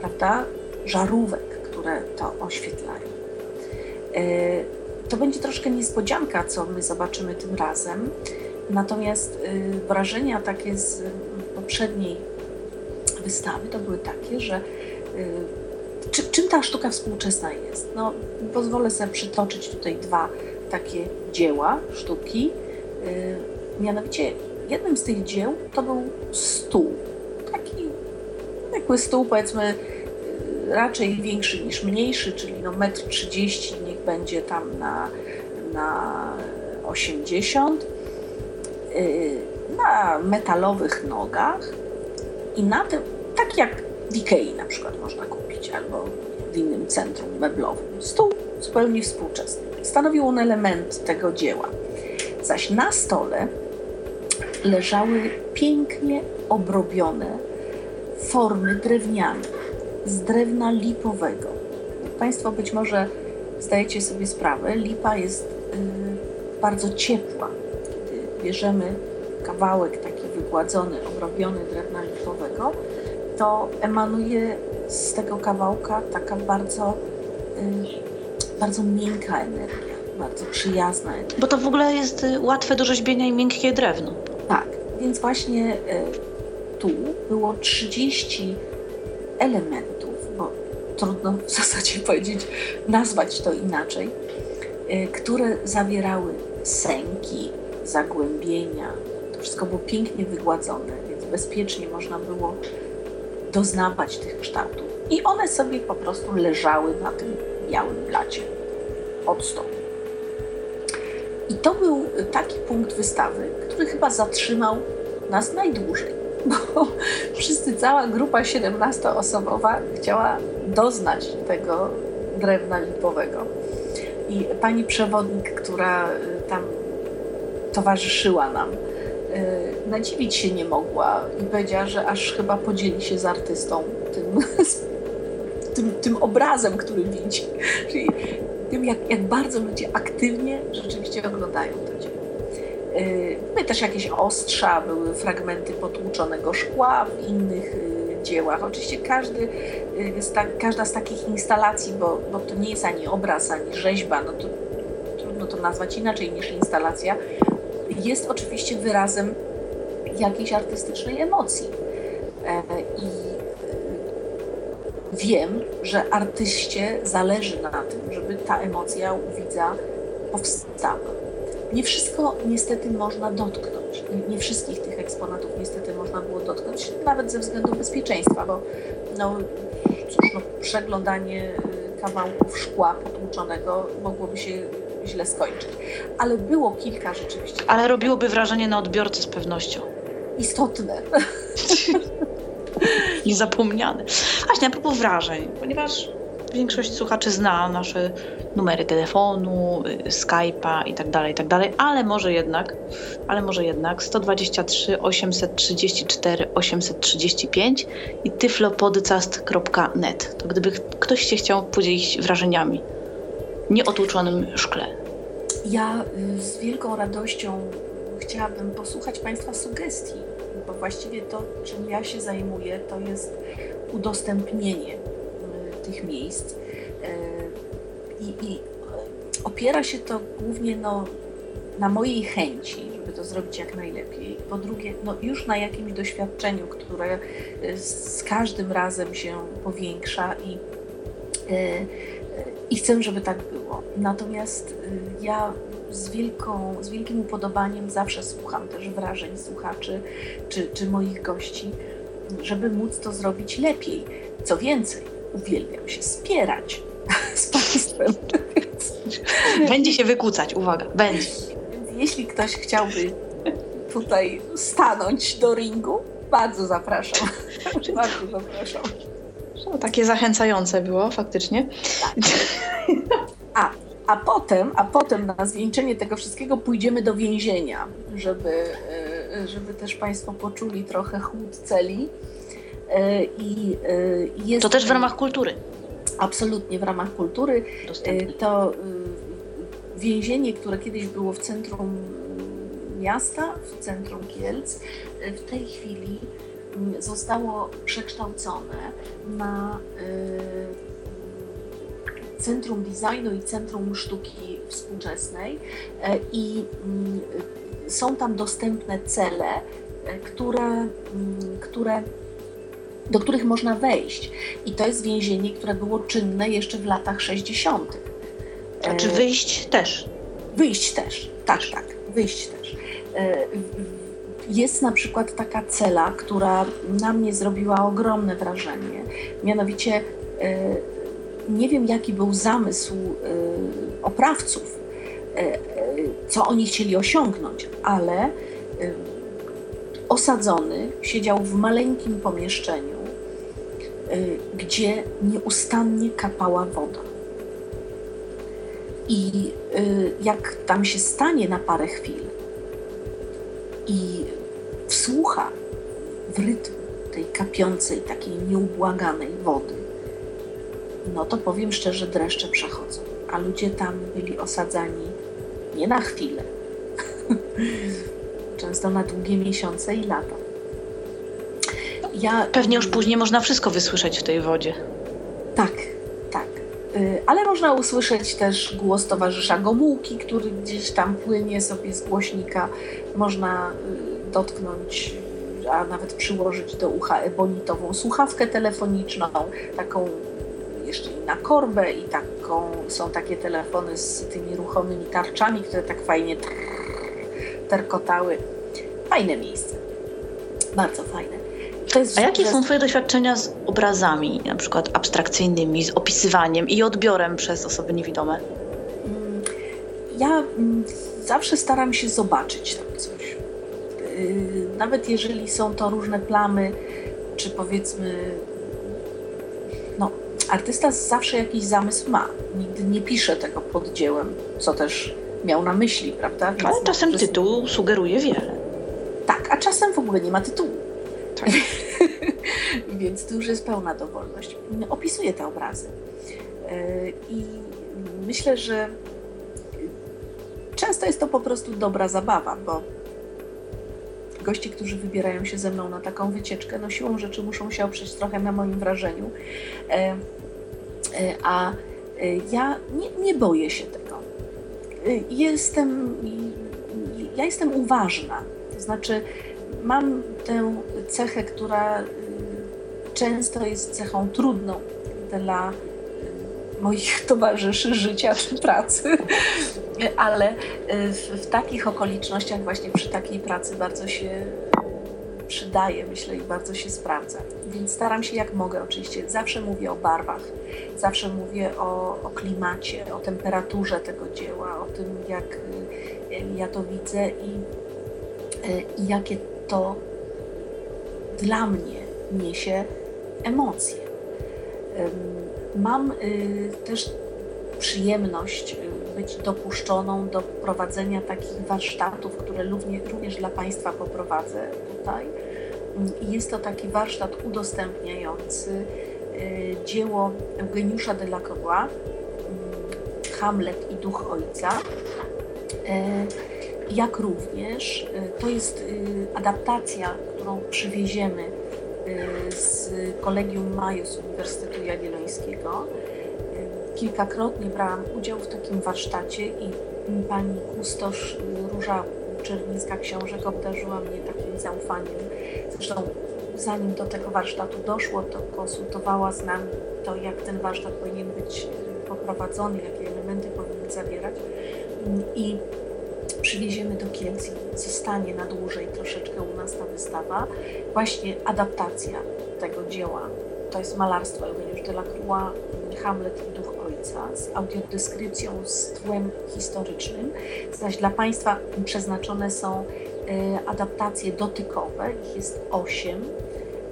Prawda? Żarówek, które to oświetlają. E, to będzie troszkę niespodzianka, co my zobaczymy tym razem, Natomiast wrażenia takie z poprzedniej wystawy to były takie, że czy, czym ta sztuka współczesna jest? No, pozwolę sobie przytoczyć tutaj dwa takie dzieła sztuki. Mianowicie jednym z tych dzieł to był stół. Taki zwykły stół, powiedzmy, raczej większy niż mniejszy, czyli no 1,30 m, niech będzie tam na, na 80 y, na metalowych nogach i na tym, tak jak w Ikei na przykład można kupić, albo w innym centrum meblowym. Stół zupełnie współczesny. Stanowił on element tego dzieła. Zaś na stole leżały pięknie obrobione formy drewniane z drewna lipowego. Państwo być może zdajecie sobie sprawę, lipa jest y, bardzo ciepła. Kiedy bierzemy kawałek taki wygładzony, obrobiony drewna lipowego, to emanuje z tego kawałka taka bardzo, y, bardzo miękka energia, bardzo przyjazna energia. Bo to w ogóle jest y, łatwe do rzeźbienia i miękkie drewno. Tak, więc właśnie tu było 30 elementów, bo trudno w zasadzie powiedzieć, nazwać to inaczej, y, które zawierały sęki, zagłębienia. To wszystko było pięknie wygładzone, więc bezpiecznie można było doznawać tych kształtów. I one sobie po prostu leżały na tym białym blacie od stołu. I to był taki punkt wystawy, który chyba zatrzymał nas najdłużej bo wszyscy, cała grupa 17-osobowa chciała doznać tego drewna lipowego. I pani przewodnik, która y, tam towarzyszyła nam, y, nadziwić się nie mogła i powiedziała, że aż chyba podzieli się z artystą tym, tym, tym obrazem, który widzi. Czyli tym, jak, jak bardzo ludzie aktywnie rzeczywiście oglądają to dzieło. Były też jakieś ostrza, były fragmenty potłuczonego szkła w innych y, dziełach. Oczywiście każdy, y, każda z takich instalacji, bo, bo to nie jest ani obraz, ani rzeźba, no to trudno to nazwać inaczej niż instalacja, jest oczywiście wyrazem jakiejś artystycznej emocji. E, I y, wiem, że artyście zależy na tym, żeby ta emocja u widza powstała. Nie wszystko niestety można dotknąć. Nie wszystkich tych eksponatów niestety można było dotknąć, nawet ze względu bezpieczeństwa, bo no, cóż, no, przeglądanie y, kawałków szkła potłuczonego mogłoby się źle skończyć. Ale było kilka rzeczywiście. Ale robiłoby wrażenie na odbiorcy z pewnością. Istotne. Niezapomniane. Właśnie, a propos wrażeń, ponieważ większość słuchaczy zna nasze numery telefonu, y, Skype'a i tak dalej, i tak ale może jednak, ale może jednak 123 834 835 i tyflopodcast.net. To gdyby ktoś się chciał podzielić wrażeniami nieotłuczonym szkle. Ja y, z wielką radością chciałabym posłuchać Państwa sugestii, bo właściwie to, czym ja się zajmuję, to jest udostępnienie tych miejsc. E, I, i opiera się to głównie no, na mojej chęci, żeby to zrobić jak najlepiej. Po drugie, no, już na jakimś doświadczeniu, które e, z każdym razem się powiększa i, e, i chcę, żeby tak było. Natomiast ja z, wielką, z wielkim upodobaniem zawsze słucham też wrażeń słuchaczy czy, czy moich gości, żeby móc to zrobić lepiej. Co więcej, uwielbiam się spierać z Państwem. Będzie się wykłócać, uwaga, będzie. Więc jeśli ktoś chciałby tutaj stanąć do ringu, bardzo zapraszam. bardzo zapraszam. No, takie zachęcające było faktycznie. Tak. A, a potem, a potem na zwieńczenie tego wszystkiego pójdziemy do więzienia, żeby, e, żeby też Państwo poczuli trochę chłód celi I e, jest, to też w ramach kultury. Absolutnie w ramach kultury. Dostępne. To e, więzienie, które kiedyś było w centrum miasta, w centrum Kielc, w tej chwili mm, zostało przekształcone na Centrum Designu i Centrum Sztuki Współczesnej i mm, są tam dostępne cele, które, mm, które, do których można wejść. I to jest więzienie, które było czynne jeszcze w latach 60. A czy wyjść też? Wyjść też, tak, tak, wyjść też. Jest na przykład taka cela, która na mnie zrobiła ogromne wrażenie. Mianowicie nie wiem, jaki był zamysł oprawców, co oni chcieli osiągnąć, ale osadzony siedział w maleńkim pomieszczeniu, gdzie nieustannie kapała woda. I jak tam się stanie na parę chwil i wsłucha w rytm tej kapiącej, takiej nieubłaganej wody, no to powiem szczerze, dreszcze przechodzą. A ludzie tam byli osadzani nie na chwilę, często na długie miesiące i lata. Ja, Pewnie już później można wszystko wysłyszeć w tej wodzie. Tak, tak. Y, ale można usłyszeć też głos towarzysza Gomułki, który gdzieś tam płynie sobie z głośnika. Można y, dotknąć, a nawet przyłożyć do ucha ebonitową słuchawkę telefoniczną, taką jeszcze i na korbę i taką, są takie telefony z tymi ruchomymi tarczami, które tak fajnie terkotały. Fajne miejsce. Bardzo fajne. A jakie są Twoje doświadczenia z obrazami, na przykład abstrakcyjnymi, z opisywaniem i odbiorem przez osoby niewidome? Mm, ja mm, zawsze staram się zobaczyć tam coś. Y, nawet jeżeli są to różne plamy, czy powiedzmy, no, artysta zawsze jakiś zamysł ma. Nigdy nie pisze tego pod dziełem, co też miał na myśli, prawda? Więc Ale czasem tytuł sugeruje wiele. Tak, a czasem w ogóle nie ma tytułu. Tak. Więc tu już jest pełna dowolność. Opisuję te obrazy. E, I myślę, że często jest to po prostu dobra zabawa, bo goście, którzy wybierają się ze mną na taką wycieczkę, no siłą rzeczy muszą się oprzeć trochę na moim wrażeniu. E, e, a ja nie, nie boję się tego jestem, ja jestem uważna. To znaczy, mam tę cechę, która często jest cechą trudną dla moich towarzyszy życia czy pracy, ale y, w, w takich okolicznościach, właśnie przy takiej pracy, bardzo się przydaje, myślę, i bardzo się sprawdza. Więc staram się jak mogę, oczywiście. Zawsze mówię o barwach, zawsze mówię o, o klimacie, o temperaturze tego dzieła, o tym, jak y, ja to widzę i, y, i jakie to dla mnie niesie emocje. Mam y, też przyjemność być dopuszczoną do prowadzenia takich warsztatów, które również, dla Państwa poprowadzę tutaj. Jest to taki warsztat udostępniający y, dzieło Eugeniusza de Lacroix, y, Hamlet i Duch Ojca, y, jak również to jest adaptacja, którą przywieziemy z Kolegium Majus Uniwersytetu Jagiellońskiego kilkakrotnie brałam udział w takim warsztacie i pani kustosz Róża Czerwińska Książek obdarzyła mnie takim zaufaniem. Zresztą zanim do tego warsztatu doszło, to konsultowała z nami to, jak ten warsztat powinien być poprowadzony, jakie elementy powinien zawierać. I przywieziemy do Kielc i zostanie na dłużej troszeczkę u nas ta wystawa. Właśnie adaptacja tego dzieła. To jest malarstwo Eugeniusz de la Croix, Hamlet i Duch Ojca z audiodeskrypcją, z tłem historycznym, zaś dla Państwa przeznaczone są e, adaptacje dotykowe, ich jest osiem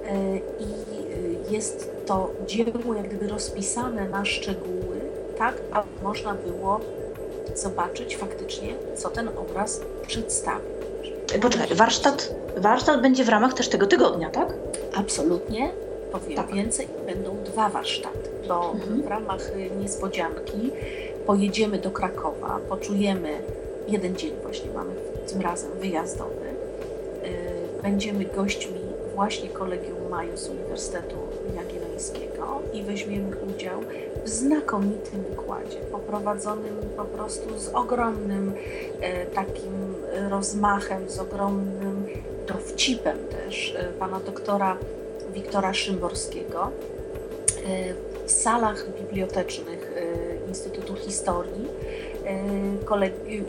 e, i e, jest to dzieło jak gdyby rozpisane na szczegóły, tak aby można było zobaczyć faktycznie, co ten obraz przedstawia. Poczekaj, warsztat, warsztat będzie w ramach też tego tygodnia, tak? Absolutnie. Powiem tak. więcej, będą dwa warsztaty bo mhm. w ramach niespodzianki pojedziemy do Krakowa, poczujemy jeden dzień właśnie mamy tym razem wyjazdowy. Y, będziemy gośćmi właśnie Kolegium Majus Uniwersytetu Jagiellońskiego i weźmiemy udział w znakomitym wykładzie, poprowadzonym po prostu z ogromnym e, takim rozmachem, z ogromnym dowcipem też e, pana doktora Wiktora Szymborskiego w salach bibliotecznych Instytutu Historii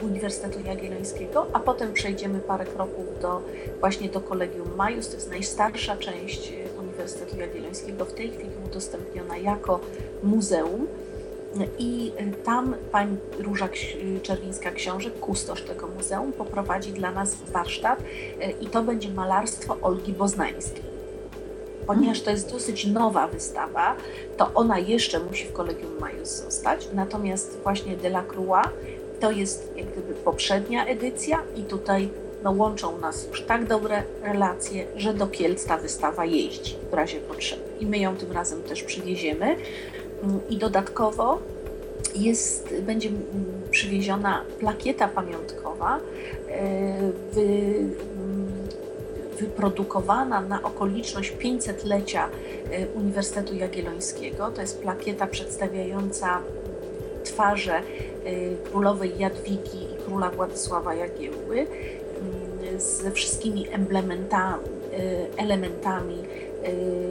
Uniwersytetu Jagiellońskiego, a potem przejdziemy parę kroków do, właśnie do Kolegium Majus, to jest najstarsza część Uniwersytetu Jagiellońskiego, w tej chwili udostępniona jako muzeum. I tam pani Róża Czerwińska-Książek, kustosz tego muzeum, poprowadzi dla nas warsztat i to będzie malarstwo Olgi Boznańskiej ponieważ to jest dosyć nowa wystawa, to ona jeszcze musi w Kolegium Majus zostać. Natomiast właśnie Delacroix to jest jak gdyby poprzednia edycja i tutaj no, łączą nas już tak dobre relacje, że do Kielc ta wystawa jeździ w razie potrzeby. I my ją tym razem też przywieziemy. Mm, I dodatkowo jest, będzie mm, przywieziona plakieta pamiątkowa e, wyprodukowana na okoliczność 500-lecia e, Uniwersytetu Jagiellońskiego. To jest plakieta przedstawiająca mm, twarze e, królowej Jadwigi i króla Władysława Jagiełły mm, ze wszystkimi e, elementami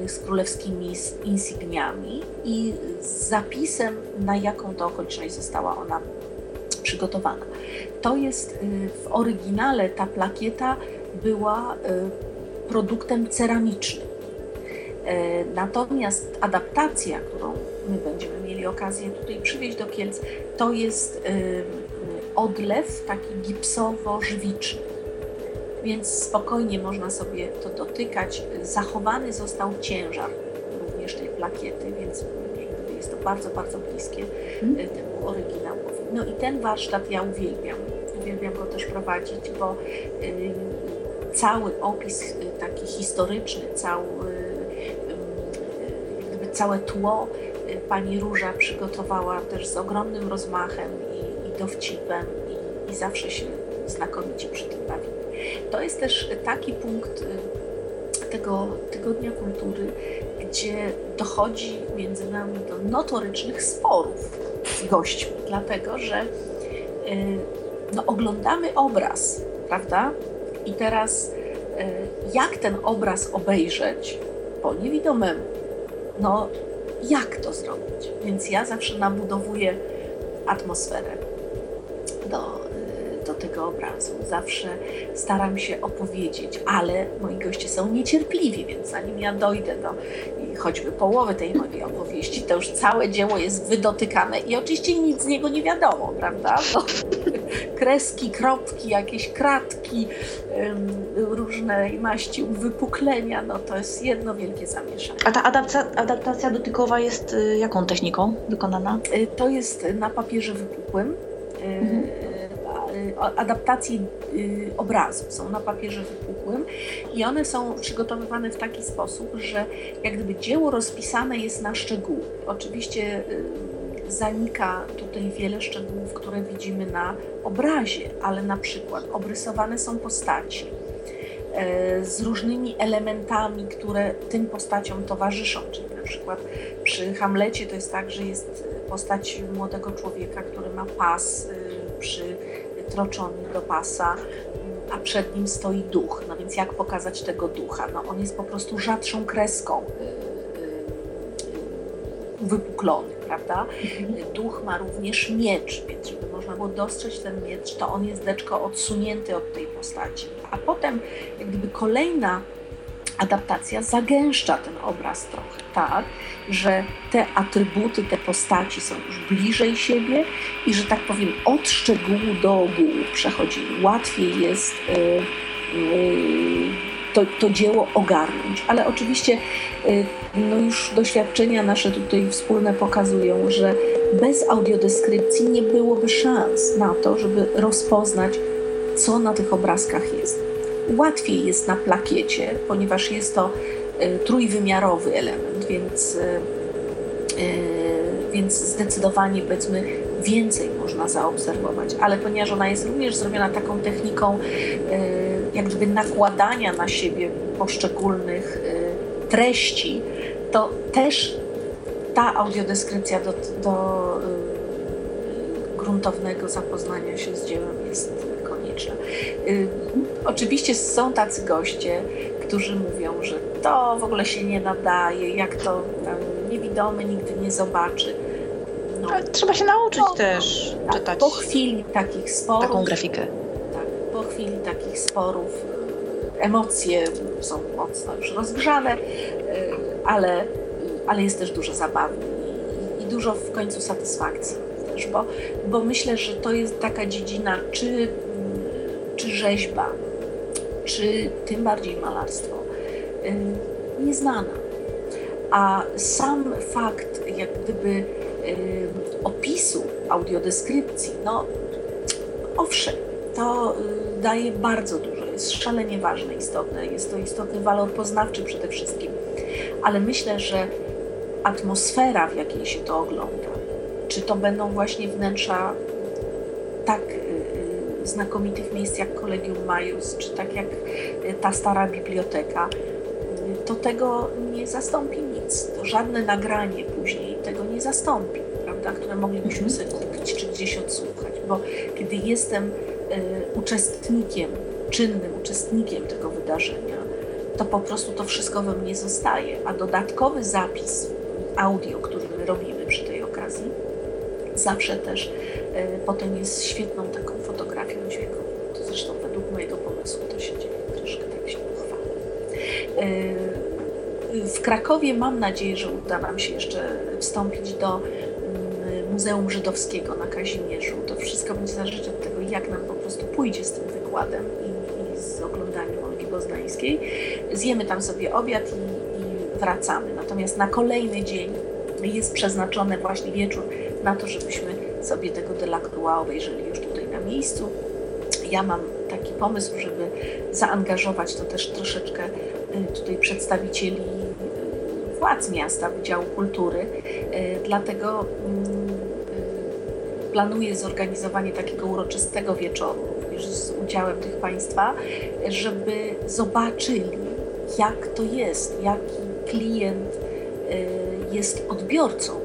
z królewskimi insygniami i z zapisem, na jaką to okoliczność została ona przygotowana. To jest w oryginale ta plakieta była y, produktem ceramicznym. E, natomiast adaptacja, którą my będziemy mieli okazję tutaj przywieźć do Kielc, to jest y, odlew taki gipsowo-żwiczny. Więc spokojnie można sobie to dotykać. Zachowany został ciężar również tej plakiety, więc jest to bardzo, bardzo bliskie hmm. temu oryginałowi. No i ten warsztat ja uwielbiam. Uwielbiam go też prowadzić, bo cały opis y, taki historyczny, cały, gdyby całe tło y, pani Róża przygotowała też z ogromnym rozmachem i, i dowcipem i, i zawsze się znakomicie przy tym bawimy. To jest też taki punkt y, tego Tygodnia Kultury, gdzie dochodzi między nami do notorycznych sporów z gośćmi, dlatego że no, oglądamy obraz, prawda? I teraz e, jak ten obraz obejrzeć po niewidomemu? No, jak to zrobić? Więc ja zawsze nabudowuję atmosferę do, do tego obrazu. Zawsze staram się opowiedzieć, ale moi goście są niecierpliwi, więc zanim ja dojdę do choćby połowy tej mojej opowieści, to już całe dzieło jest wydotykane i oczywiście nic z niego nie wiadomo, prawda? Bo kreski, kropki, jakieś kratki, różne maści uwypuklenia, no to jest jedno wielkie zamieszanie. A ta adaptacja, adaptacja dotykowa jest y, jaką techniką wykonana? Y, to jest na papierze wypukłym. Y, mhm adaptacje obrazu, są na papierze wypukłym i one są przygotowywane w taki sposób, że jak gdyby dzieło rozpisane jest na szczegóły. Oczywiście zanika tutaj wiele szczegółów, które widzimy na obrazie, ale na przykład obrysowane są postaci e, z różnymi elementami, które tym postaciom towarzyszą. Czyli na przykład przy Hamlecie to jest tak, że jest postać młodego człowieka, który ma pas e, przytroczony do pasa, a przed nim stoi duch. No więc jak pokazać tego ducha? No on jest po prostu rzadszą kreską e, uwypuklony prawda? Mhm. Duch ma również miecz, więc żeby można było dostrzec ten miecz, to on jest deczko odsunięty od tej postaci. A potem, jak gdyby kolejna adaptacja zagęszcza ten obraz trochę, tak, że te atrybuty, te postaci są już bliżej siebie i że tak powiem od szczegółu do ogółu przechodzimy. Łatwiej jest yy, yy, to, to dzieło ogarnąć. Ale oczywiście y, no już doświadczenia nasze tutaj wspólne pokazują, że bez audiodeskrypcji nie byłoby szans na to, żeby rozpoznać, co na tych obrazkach jest. Łatwiej jest na plakiecie, ponieważ jest to y, trójwymiarowy element, więc, y, więc zdecydowanie powiedzmy więcej można zaobserwować, ale ponieważ ona jest również zrobiona taką techniką jak gdyby nakładania na siebie poszczególnych treści, to też ta audiodeskrypcja do, do gruntownego zapoznania się z dziełem jest konieczna. Oczywiście są tacy goście, którzy mówią, że to w ogóle się nie nadaje, jak to niewidomy nigdy nie zobaczy. No. Ale trzeba się nauczyć no, też tak, czytać. Po chwili takich sporów. Taką grafikę. Tak, po chwili takich sporów emocje są mocno już rozgrzane, y, ale, ale jest też dużo zabawy i, i dużo w końcu satysfakcji też, bo, bo myślę, że to jest taka dziedzina, czy, czy rzeźba, czy tym bardziej malarstwo, y, nieznana. A sam fakt, jak gdyby y, opisu, audiodeskrypcji, no owszem, to y, daje bardzo dużo, jest szalenie ważne, istotne, jest to istotny walor poznawczy przede wszystkim, ale myślę, że atmosfera, w jakiej się to ogląda, czy to będą właśnie wnętrza tak znakomitych miejsc jak Kolegium Majus, czy tak jak y, ta stara biblioteka, y, to tego nie zastąpi nic. To żadne nagranie później tego nie zastąpi, prawda, które moglibyśmy mhm. sobie kupić czy gdzieś odsłuchać, bo kiedy jestem y, uczestnikiem, czynnym uczestnikiem tego wydarzenia, to po prostu to wszystko we mnie zostaje, a dodatkowy zapis audio, który my robimy przy tej okazji, zawsze też potem jest świetną taką fotografią dźwiękową. To zresztą według mojego pomysłu to się dzieje, troszkę tak się pochwalę. W Krakowie mam nadzieję, że uda nam się jeszcze wstąpić do mm, Muzeum Żydowskiego na Kazimierzu. To wszystko będzie zależeć od tego, jak nam po prostu pójdzie z tym wykładem i, i z oglądaniem Olgi Boznańskiej. Zjemy tam sobie obiad i, i wracamy. Natomiast na kolejny dzień jest przeznaczony właśnie wieczór na to, żebyśmy sobie tego Delacroix obejrzeli już tutaj na miejscu. Ja mam taki pomysł, żeby zaangażować to też troszeczkę y, tutaj przedstawicieli y, władz miasta, Wydziału Kultury. Y, dlatego mm, planuję zorganizowanie takiego uroczystego wieczoru, również z udziałem tych Państwa, żeby zobaczyli, jak to jest, jaki klient jest odbiorcą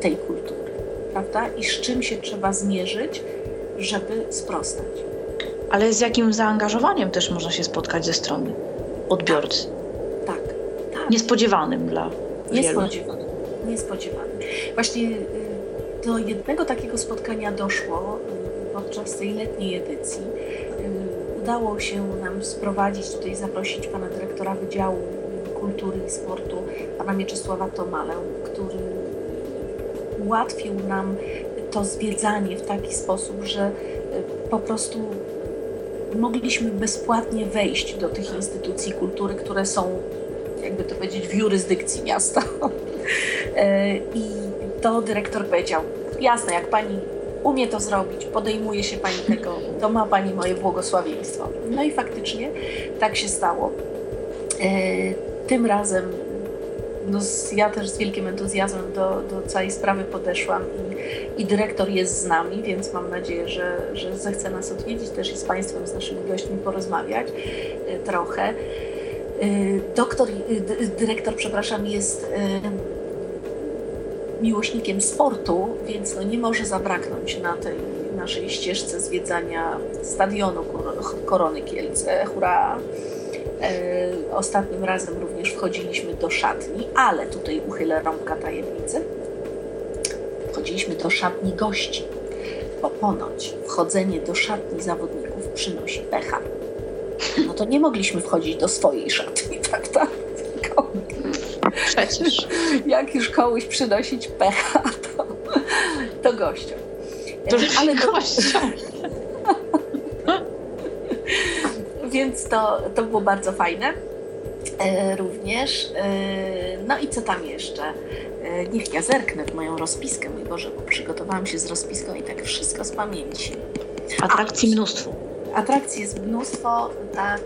tej kultury prawda? I z czym się trzeba zmierzyć, żeby sprostać. Ale z jakim zaangażowaniem też można się spotkać ze strony odbiorcy? Tak, tak. Niespodziewanym dla Niespodziewanym, niespodziewanym. Właśnie y, do jednego takiego spotkania doszło y, podczas tej letniej edycji. Y, udało się nam sprowadzić, tutaj zaprosić pana dyrektora Wydziału Kultury i Sportu, pana Mieczysława Tomalę, który ułatwił nam to zwiedzanie w taki sposób, że e, po prostu mogliśmy bezpłatnie wejść do tych instytucji kultury, które są, jakby to powiedzieć, w jurysdykcji miasta. E, I to dyrektor powiedział: Jasne, jak pani umie to zrobić, podejmuje się pani tego, to ma pani moje błogosławieństwo. No i faktycznie tak się stało. E, tym razem no, ja też z wielkim entuzjazmem do, do całej sprawy podeszłam i, i dyrektor jest z nami, więc mam nadzieję, że, że zechce nas odwiedzić też i z Państwem, z naszymi gośćmi porozmawiać y, trochę. Y, doktor, y, dyrektor, przepraszam, jest miłośnikiem sportu, więc no nie może zabraknąć na tej naszej ścieżce zwiedzania stadionu Korony Kielce. Hurra! E, ostatnim razem również wchodziliśmy do szatni, ale tutaj uchylę rąbka tajemnicy. Wchodziliśmy do szatni gości, bo ponoć wchodzenie do szatni zawodników przynosi pecha. No to nie mogliśmy wchodzić do swojej szatni, prawda? Przecież. Jak już komuś przynosić pecha, to, to gościom. To, ale gościom. To, to było bardzo fajne e, również. E, no i co tam jeszcze? E, niech ja zerknę w moją rozpiskę, mój Boże, bo przygotowałam się z rozpiską i tak wszystko z pamięci. Atrakcji A, mnóstwo. Atrakcji jest mnóstwo, tak.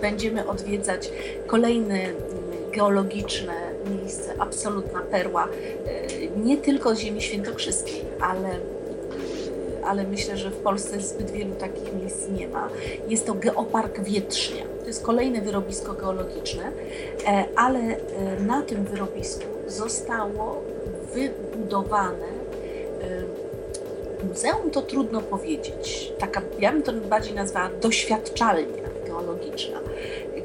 Będziemy odwiedzać kolejne mm, geologiczne miejsce, absolutna perła, nie tylko ziemi świętokrzyskiej, ale ale myślę, że w Polsce zbyt wielu takich miejsc nie ma. Jest to Geopark Wietrznia. To jest kolejne wyrobisko geologiczne, e, ale e, na tym wyrobisku zostało wybudowane e, muzeum, to trudno powiedzieć. Taka, ja bym to bardziej nazwała doświadczalnia geologiczna,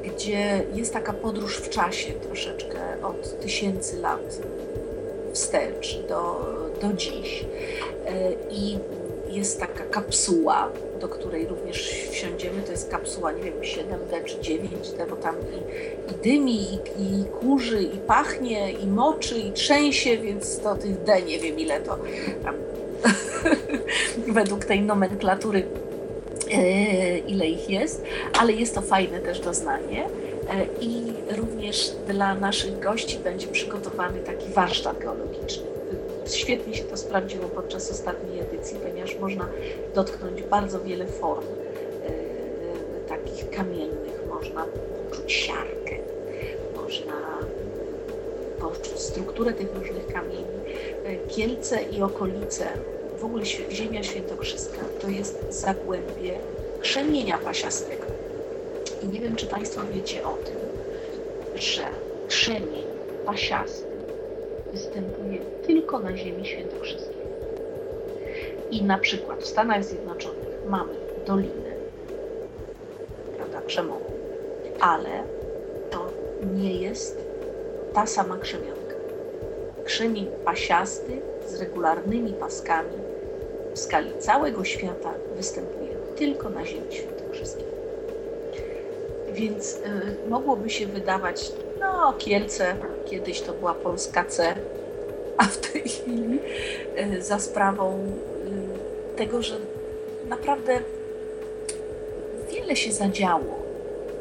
gdzie jest taka podróż w czasie troszeczkę od tysięcy lat wstecz do, do dziś. I jest taka kapsuła, do której również wsiądziemy. To jest kapsuła, nie wiem, 7D czy 9D, bo tam i, i dymi, i, i kurzy, i pachnie, i moczy, i trzęsie, więc to tych D nie wiem ile to tam według tej nomenklatury e, ile ich jest, ale jest to fajne też doznanie. E, I również dla naszych gości będzie przygotowany taki warsztat geologiczny Świetnie się to sprawdziło podczas ostatniej edycji, ponieważ można dotknąć bardzo wiele form e, takich kamiennych. Można poczuć siarkę, można poczuć strukturę tych różnych kamieni. E, Kielce i okolice, w ogóle ziemia świętokrzyska, to jest zagłębie krzemienia pasiastego. I nie wiem, czy Państwo wiecie o tym, że krzemień pasiasty występuje tylko na ziemi świętokrzyskiej. I na przykład w Stanach Zjednoczonych mamy dolinę, prawda, przemowu, ale to nie jest ta sama krzemionka. Krzemień pasiasty z regularnymi paskami w skali całego świata występuje tylko na ziemi świętokrzyskiej. Więc y, mogłoby się wydawać, no Kielce, kiedyś to była Polska C, a w tej chwili e, za sprawą e, tego, że naprawdę wiele się zadziało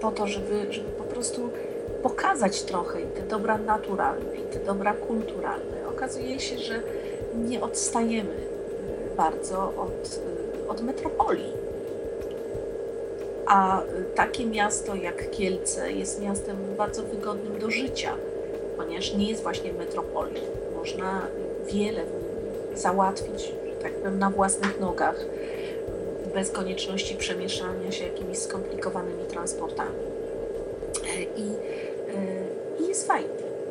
po to, żeby, żeby po prostu pokazać trochę i te dobra naturalne, i te dobra kulturalne. Okazuje się, że nie odstajemy e, bardzo od, od metropolii. A takie miasto jak Kielce jest miastem bardzo wygodnym do życia, ponieważ nie jest właśnie metropolią można wiele załatwić, tak powiem, na własnych nogach, bez konieczności przemieszczania się jakimiś skomplikowanymi transportami. E, I, e, i jest fajnie,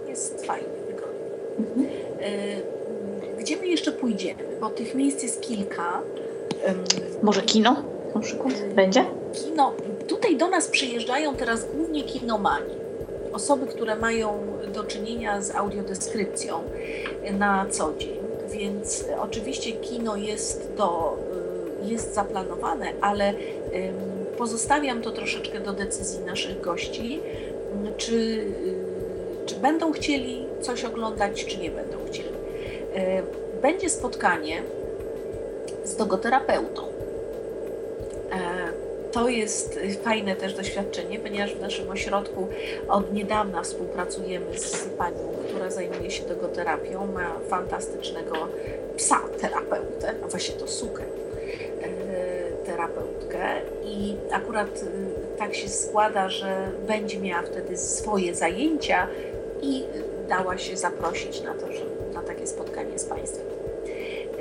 jest fajnie, wygodnie. Mhm. E, gdzie my jeszcze pójdziemy? Bo tych miejsc jest kilka. Może kino na przykład będzie? Kino. Tutaj do nas przyjeżdżają teraz głównie kinomani osoby, które mają do czynienia z audiodeskrypcją na co dzień, więc oczywiście kino jest, do, y, jest zaplanowane, ale pozostawiam to troszeczkę do decyzji naszych gości, czy, y, czy będą chcieli coś oglądać, czy nie będą chcieli. Y, będzie spotkanie z dogoterapeutą to jest fajne też doświadczenie, ponieważ w naszym ośrodku od niedawna współpracujemy z panią, która zajmuje się dogoterapią, ma fantastycznego psa terapeutę, a właśnie to sukę e, terapeutkę. I akurat e, tak się składa, że będzie miała wtedy swoje zajęcia i dała się zaprosić na to, że na takie spotkanie z Państwem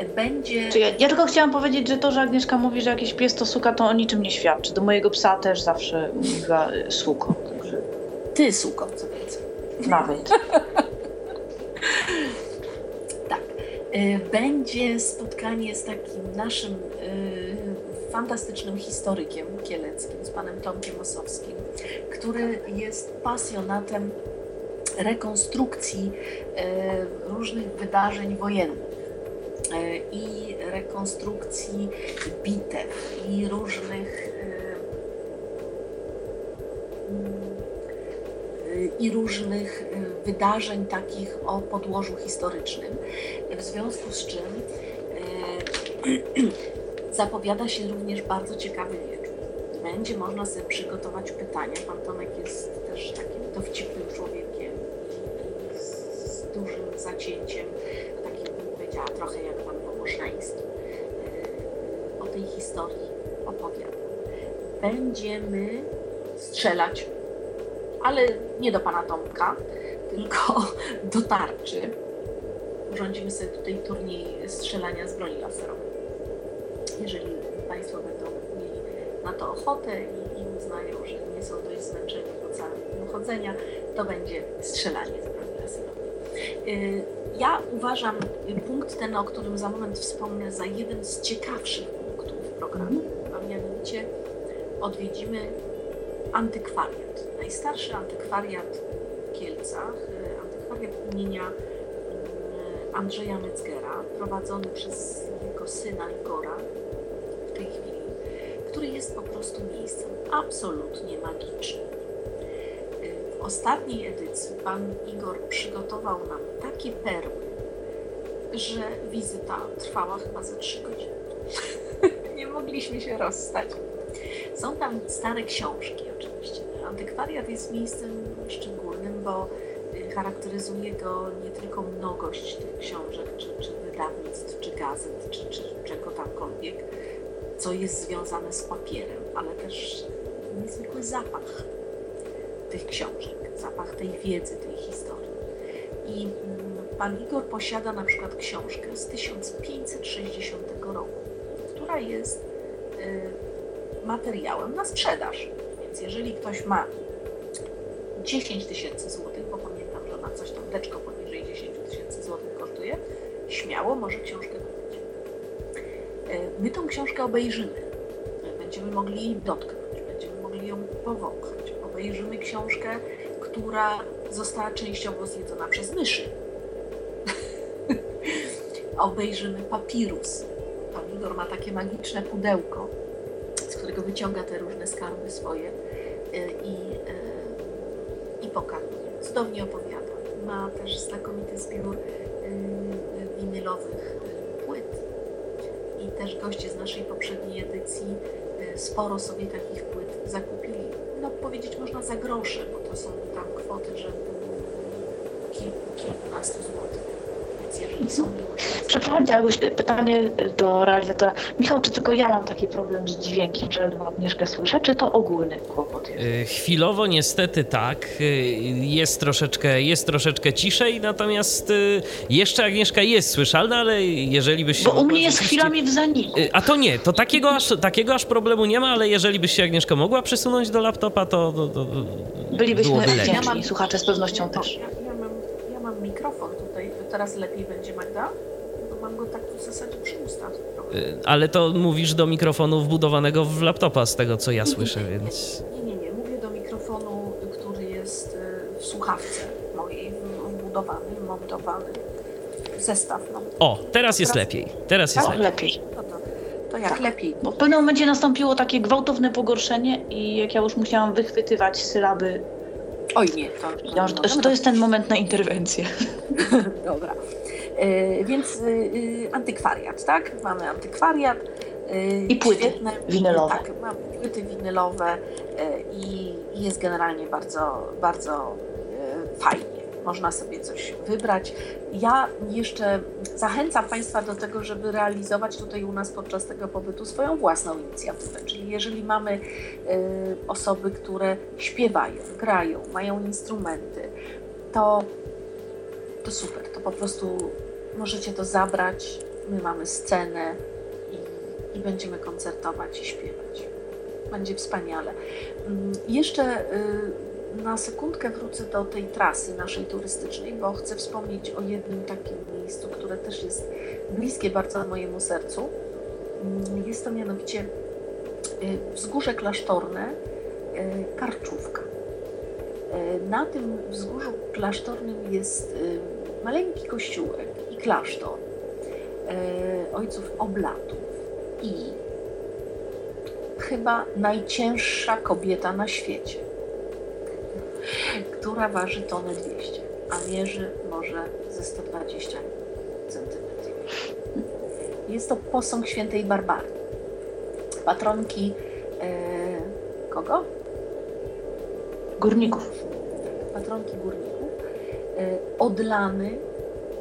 będzie... Ja, ja, tylko chciałam powiedzieć, że to, że Agnieszka mówi, że jakiś pies to suka, to o niczym nie świadczy. Do mojego psa też zawsze mówiła y, suko. Także... Ty suko, co więcej. Nawet. tak. Y, będzie spotkanie z takim naszym y, fantastycznym historykiem kieleckim, z panem Tomkiem Osowskim, który jest pasjonatem rekonstrukcji różnych wydarzeń wojennych i rekonstrukcji bitew i różnych e, i różnych e, wydarzeń takich o podłożu historycznym, w związku z czym zapowiada się również bardzo ciekawy wieczór. Będzie można sobie przygotować pytania. Pan Tomek jest też takim dowcipnym człowiekiem z dużym zacięciem trochę jak pan Włoszański e, o tej historii opowiada. Będziemy strzelać, ale nie do pana Tomka, tylko do tarczy. urządzimy sobie tutaj turniej strzelania z broni laserowej. Jeżeli Państwo będą mieli na to ochotę i, i uznają, że nie są dość zmęczeni po całym chodzenia, to będzie strzelanie z broni laserowej. Y, Ja uważam punkt ten, o którym za moment wspomnę, za jeden z ciekawszych punktów programu, a mianowicie odwiedzimy antykwariat. Najstarszy antykwariat w Kielcach, y, antykwariat imienia y, Andrzeja Metzgera, prowadzony przez jego syna Igora w tej chwili, który jest po prostu miejscem absolutnie magicznym. Ostatniej edycji pan Igor przygotował nam takie perły, że wizyta trwała chyba ze trzy godziny. Nie mogliśmy się rozstać. Są tam stare książki oczywiście. Antykwariat jest miejscem szczególnym, bo y, charakteryzuje go nie tylko mnogość tych książek, czy, czy wydawnictw, czy gazet, czy, czy czego tamkolwiek, co jest związane z papierem, ale też niezwykły zapach tych książek, zapach tej wiedzy, tej historii. I mm, pan Igor posiada na przykład książkę z 1560 roku, która jest y, materiałem na sprzedaż. Więc jeżeli ktoś ma 10 tysięcy złotych, bo pamiętam, że na coś tam deczko poniżej 10 tysięcy złotych kosztuje, śmiało może książkę kupić. Y, My tą książkę obejrzymy. Będziemy mogli jej dotknąć, będziemy mogli ją powąchać. Obejrzymy książkę, która została częściowo zjedzona przez myszy. Obejrzymy papirus. Pan Igor ma takie magiczne pudełko, z którego wyciąga te różne skarby swoje y, i, y, i pokazuje. Cudownie opowiada. Ma też znakomity zbiór y, winylowych płyt. I też goście z naszej poprzedniej edycji sporo sobie takich płyt zakupili. No powiedzieć można za grosze, bo to są tam kwoty rzędu kilku, kilkunastu złotych. Więc jeżeli są miłośnicy... Przepraszam, jakbyś pytanie do realizatora. Michał, czy tylko ja mam taki problem z dźwiękiem, że ledwo Agnieszkę słyszę, czy to ogólny kłopot jest? Y, Chwilowo niestety tak. Y, Jest troszeczkę, jest troszeczkę ciszej, natomiast y, jeszcze Agnieszka jest słyszalna, ale jeżeli byś się Bo u mnie jest chwilami w zaniku. A to nie, to takiego aż, takiego aż problemu nie ma, ale jeżeli byś się Agnieszka mogła przesunąć do laptopa, to, to, to Bylibyśmy byłoby lepiej. wdzięczni, słuchacze z pewnością też. Ja, ja, mam, ja mam mikrofon. Teraz lepiej będzie, Magda? Bo mam go tak w zasadzie przy ustach. Y, Ale to mówisz do mikrofonu wbudowanego w laptopa, z tego co ja słyszę, więc. Nie, nie, nie. Mówię do mikrofonu, który jest y, w słuchawce mojej, wbudowany, montowany. Zestaw mam. O, teraz jest lepiej. Teraz jest O, lepiej. lepiej. No to, to jak lepiej. Bo w pewnym momencie nastąpiło takie gwałtowne pogorszenie i jak ja już musiałam wychwytywać sylaby, Oj nie, to, to, to, to jest ten moment na interwencję. Dobra. E, więc y, y, antykwariat, tak? Mamy antykwariat. I płyty świetne, winylowe. Tak, mamy płyty winylowe i jest generalnie bardzo, bardzo fajnie. Można sobie coś wybrać. Ja jeszcze zachęcam Państwa do tego, żeby realizować tutaj u nas podczas tego pobytu swoją własną inicjatywę. Czyli jeżeli mamy y, osoby, które śpiewają, grają, mają instrumenty, to to super, to po prostu możecie to zabrać. My mamy scenę i, i będziemy koncertować i śpiewać. Będzie wspaniale. Mm, Jeszcze y, na sekundkę wrócę do tej trasy naszej turystycznej, bo chcę wspomnieć o jednym takim miejscu, które też jest bliskie bardzo mojemu sercu. Mm, Jest to mianowicie y, wzgórze klasztorne y, Karczówka. E, Na tym wzgórzu klasztornym jest maleńki kościółek i klasztor ojców oblatów i chyba najcięższa kobieta na świecie, która waży tonę 200, a mierzy może ze 120 centymetrów. Jest to posąg świętej Barbary, patronki e, kogo? Górników. patronki górników, e, odlany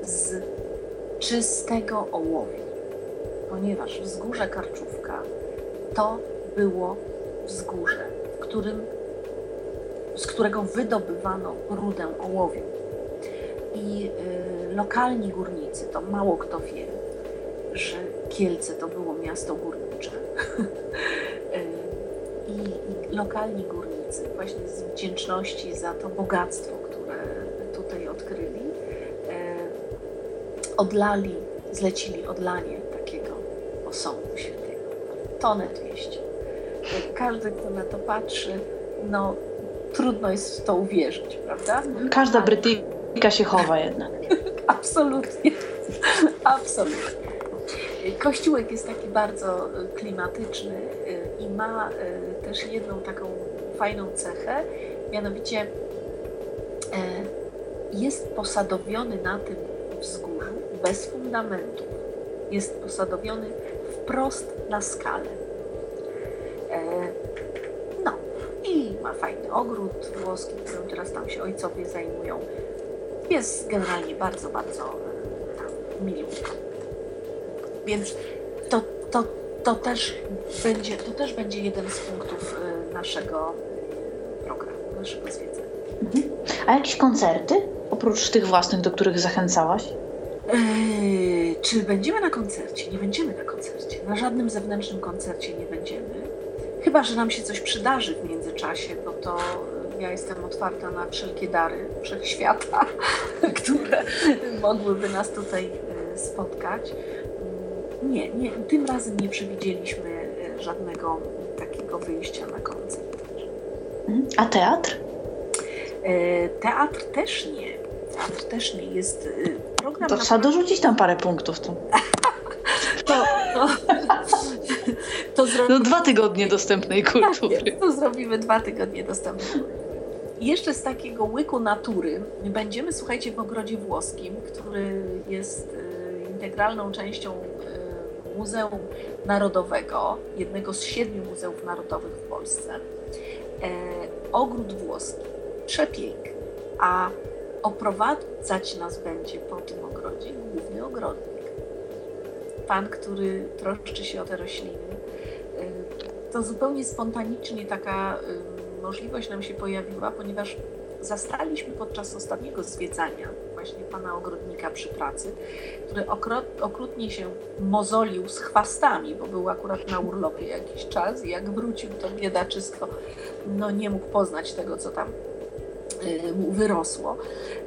z czystego ołowiu, ponieważ wzgórze Karczówka to było wzgórze, w którym, z którego wydobywano rudę ołowiu. I lokalni górnicy, to mało kto wie, że Kielce to było miasto górnicze. I, I lokalni górnicy, właśnie z wdzięczności za to bogactwo, które tutaj odkryli, odlali, zlecili odlanie takiego posągu świętego. Tonę 200. Każdy, kto na to patrzy, no trudno jest w to uwierzyć, prawda? Każda Brytyjka się chowa jednak. Absolutnie. Absolutnie. Kościółek jest taki bardzo klimatyczny y, i ma y, też jedną taką fajną cechę, mianowicie e, jest posadowiony na tym wzgórzu bez fundamentów. Jest posadowiony wprost na skalę. Ma fajny ogród włoski, którym teraz tam się ojcowie zajmują. Jest generalnie bardzo, bardzo tam. Więc to, to, to, też będzie, to też będzie jeden z punktów e, naszego programu, naszego zwiedzania. Mhm. A jakieś koncerty? Oprócz tych własnych, do których zachęcałaś? Eee, czy będziemy na koncercie? Nie będziemy na koncercie. Na żadnym zewnętrznym koncercie nie będziemy. Chyba, że nam się coś przydarzy w międzyczasie, bo to e, ja jestem otwarta na wszelkie dary wszechświata, które mogłyby nas tutaj e, spotkać. Mm, nie, nie, tym razem nie przewidzieliśmy e, żadnego takiego wyjścia na koncert. Mhm. A teatr? Teatr też nie. Teatr też nie jest program. To trzeba dorzucić tam parę punktów. To, to, to, to zrobimy... No dwa tygodnie dostępnej kultury. Tak, to zrobimy dwa tygodnie dostępnej jeszcze z takiego łyku natury będziemy, słuchajcie, w ogrodzie włoskim, który jest e, integralną częścią e, Muzeum Narodowego, jednego z siedmiu muzeów narodowych w Polsce. E, ogród włoski, przepiękny, a oprowadzać nas będzie po tym ogrodzie główny ogrodnik. Pan, który troszczy się o te rośliny. Y, to zupełnie spontanicznie taka y, możliwość nam się pojawiła, ponieważ zastaliśmy podczas ostatniego zwiedzania właśnie pana ogrodnika przy pracy, który okrutnie się mozolił z chwastami, bo był akurat na urlopie jakiś czas i jak wrócił, to biedaczysko no, nie mógł poznać tego, co tam Y, mu wyrosło,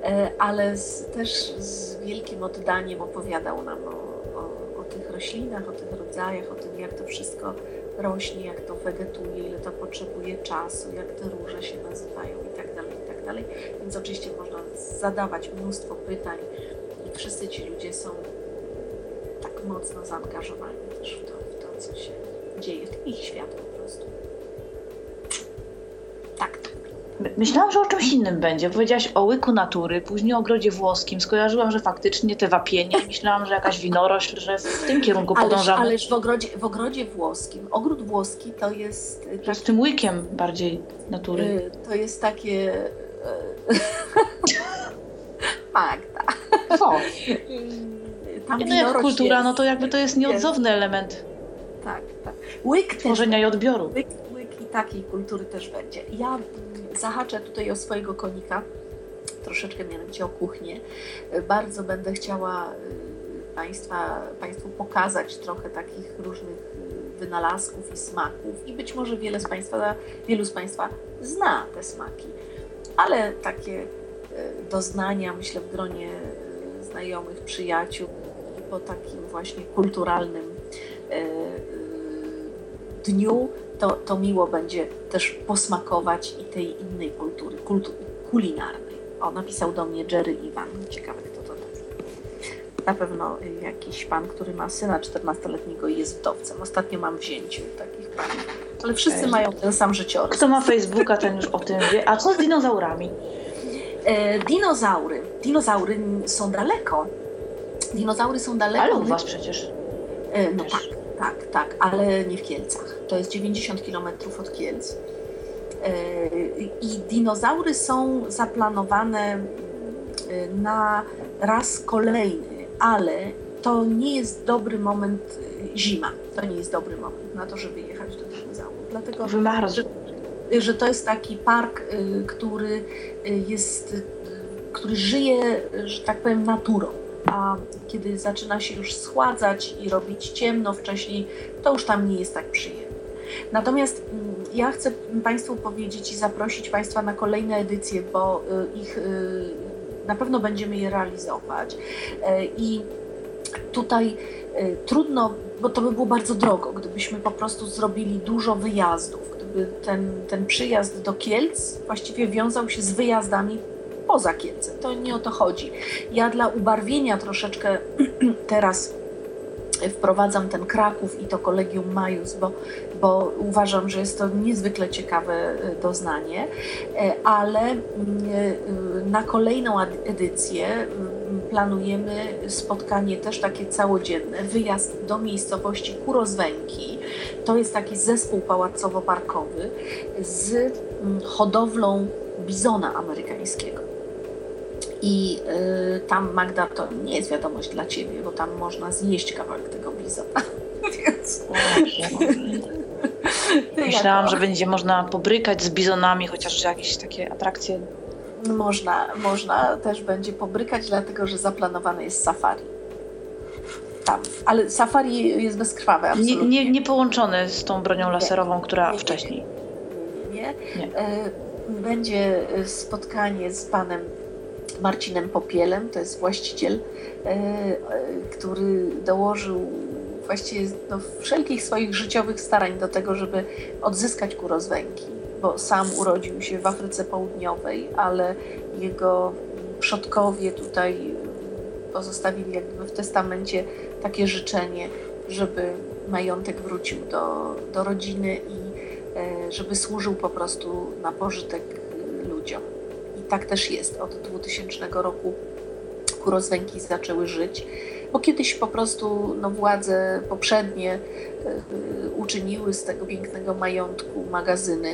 e, ale z, też z wielkim oddaniem opowiadał nam o, o, o, tych roślinach, o tych rodzajach, o tym, jak to wszystko rośnie, jak to wegetuje, ile to potrzebuje czasu, jak te róże się nazywają itd. Tak itd. Tak Więc oczywiście można zadawać mnóstwo pytań i wszyscy ci ludzie są tak mocno zaangażowani też w to, w to co się dzieje, w ich świat po prostu. Tak to Myślałam, że o czymś innym będzie. Powiedziałaś o łyku natury, później o ogrodzie włoskim. Skojarzyłam, że faktycznie te wapienie. Myślałam, że jakaś winorośl, że w tym kierunku ależ, podążamy. Ależ w ogrodzie, w ogrodzie włoskim. Ogród włoski to jest... To jest tym łykiem bardziej natury. Y, to jest takie... Y, Magda. O. Tam no jak kultura, jest. no to jakby to jest nieodzowny element. Tak, tak. Łyk tworzenia też, i odbioru. Łyk, takiej kultury też będzie. Ja zahaczę tutaj o swojego konika, troszeczkę mianowicie o kuchnię. Bardzo będę chciała y, Państwa, Państwu pokazać trochę takich różnych y, wynalazków i smaków i być może wiele z Państwa, wielu z Państwa zna te smaki, ale takie y, doznania, myślę, w gronie znajomych, przyjaciół i po takim właśnie kulturalnym dniu to, to miło będzie też posmakować i tej innej kultury, kulinarnej. O, napisał do mnie Jerry Iwan. Ciekawe, kto to jest. Na pewno jakiś pan, który ma syna 14-letniego i jest wdowcem. Ostatnio mam wzięciu takich panów. Ale wszyscy mają ten sam życiorys. Kto ma Facebooka, ten już o tym wie. A co z dinozaurami? E, dinozaury. Dinozaury są daleko. Dinozaury są daleko. Ale u was przecież. E, no tak. Tak, tak, ale nie w Kielcach. To jest 90 km od Kielc. E, I dinozaury są zaplanowane e, na raz kolejny, ale to nie jest dobry moment e, zima. To nie jest dobry moment na to, żeby jechać do dinozaurów. Dlatego, że, że to jest taki park, który jest który żyje, że tak powiem, naturą. A kiedy zaczyna się już schładzać i robić ciemno wcześniej, to już tam nie jest tak przyjemnie. Natomiast mm, ja chcę Państwu powiedzieć i zaprosić Państwa na kolejne edycje, bo y, ich y, na pewno będziemy je realizować. I tutaj trudno, bo to by było bardzo drogo, gdybyśmy po prostu zrobili dużo wyjazdów, gdyby ten, ten przyjazd do Kielc właściwie wiązał się z wyjazdami poza Kielce. To nie o to chodzi. Ja dla ubarwienia troszeczkę teraz wprowadzam ten Kraków i to Kolegium Majus, bo, bo uważam, że jest to niezwykle ciekawe e, doznanie, e, ale mm, e, na kolejną edycję mm, planujemy spotkanie też takie całodzienne, wyjazd do miejscowości Kurozwęki. To jest taki zespół pałacowo-parkowy z mm, hodowlą bizona amerykańskiego. I y, tam Magda to nie jest wiadomość dla ciebie, bo tam można zjeść kawałek tego bizona. Więc... Myślałam, że będzie można pobrykać z bizonami, chociaż jakieś takie atrakcje. Można, można też będzie pobrykać, dlatego że zaplanowane jest safari. Tam. Ale safari jest bezkrwawe. Nie, nie, nie połączone z tą bronią laserową, która nie, wcześniej. Nie, nie. nie. E, będzie spotkanie z panem Marcinem Popielem, to jest właściciel, e, e, który dołożył właściwie no, wszelkich swoich życiowych starań do tego, żeby odzyskać kurozwęki, bo sam urodził się w Afryce Południowej, ale jego przodkowie tutaj pozostawili jakby w testamencie takie życzenie, żeby majątek wrócił do, do rodziny i e, żeby służył po prostu na pożytek ludziom tak też jest. Od 2000 roku kurozwęki zaczęły żyć, bo kiedyś po prostu no, władze poprzednie y, uczyniły z tego pięknego majątku magazyny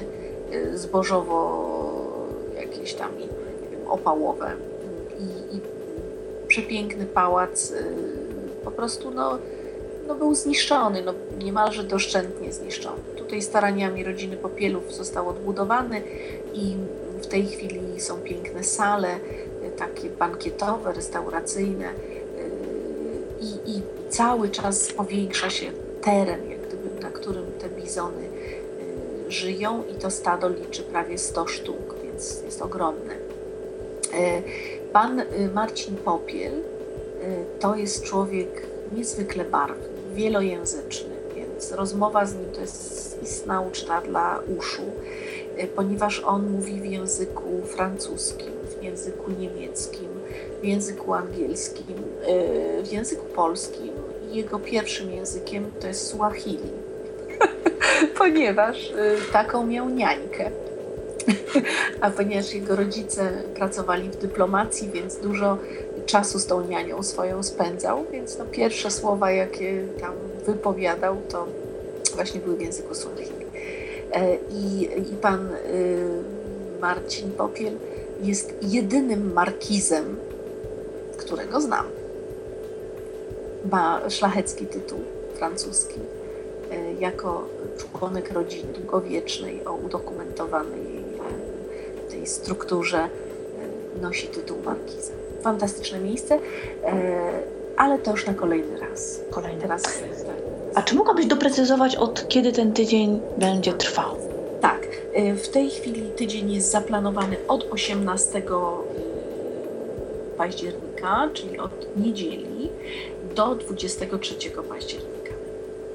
y, zbożowo jakieś tam wiem, opałowe i, i przepiękny pałac y, po prostu no, no był zniszczony, no niemalże doszczętnie zniszczony. Tutaj staraniami rodziny Popielów został odbudowany i w tej chwili są piękne sale, y, takie bankietowe, restauracyjne y, i, i cały czas powiększa się teren, jak gdyby, na którym te bizony y, żyją i to stado liczy prawie 100 sztuk, więc jest ogromne. Pan Marcin Popiel to jest człowiek niezwykle barwny, wielojęzyczny, więc rozmowa z nim to jest istna uczta dla uszu. E, ponieważ on mówi w języku francuskim, w języku niemieckim, w języku angielskim, e, w języku polskim. Jego pierwszym językiem to jest Swahili, ponieważ e, taką miał niańkę. A ponieważ jego rodzice pracowali w dyplomacji, więc dużo czasu z tą nianią swoją spędzał, więc no pierwsze słowa, jakie tam wypowiadał, to właśnie były w języku Swahili. E, I, i pan y, Marcin Popiel jest jedynym markizem, którego znam. Ma szlachecki tytuł francuski. E, jako członek rodziny długowiecznej o udokumentowanej e, tej strukturze nosi tytuł markiza. Fantastyczne miejsce, ale to już na kolejny raz. Kolejny raz. A czy mogłabyś doprecyzować, od kiedy ten tydzień będzie trwał? Tak, y, w tej chwili tydzień jest zaplanowany od 18 y, października, czyli od niedzieli, do 23 października.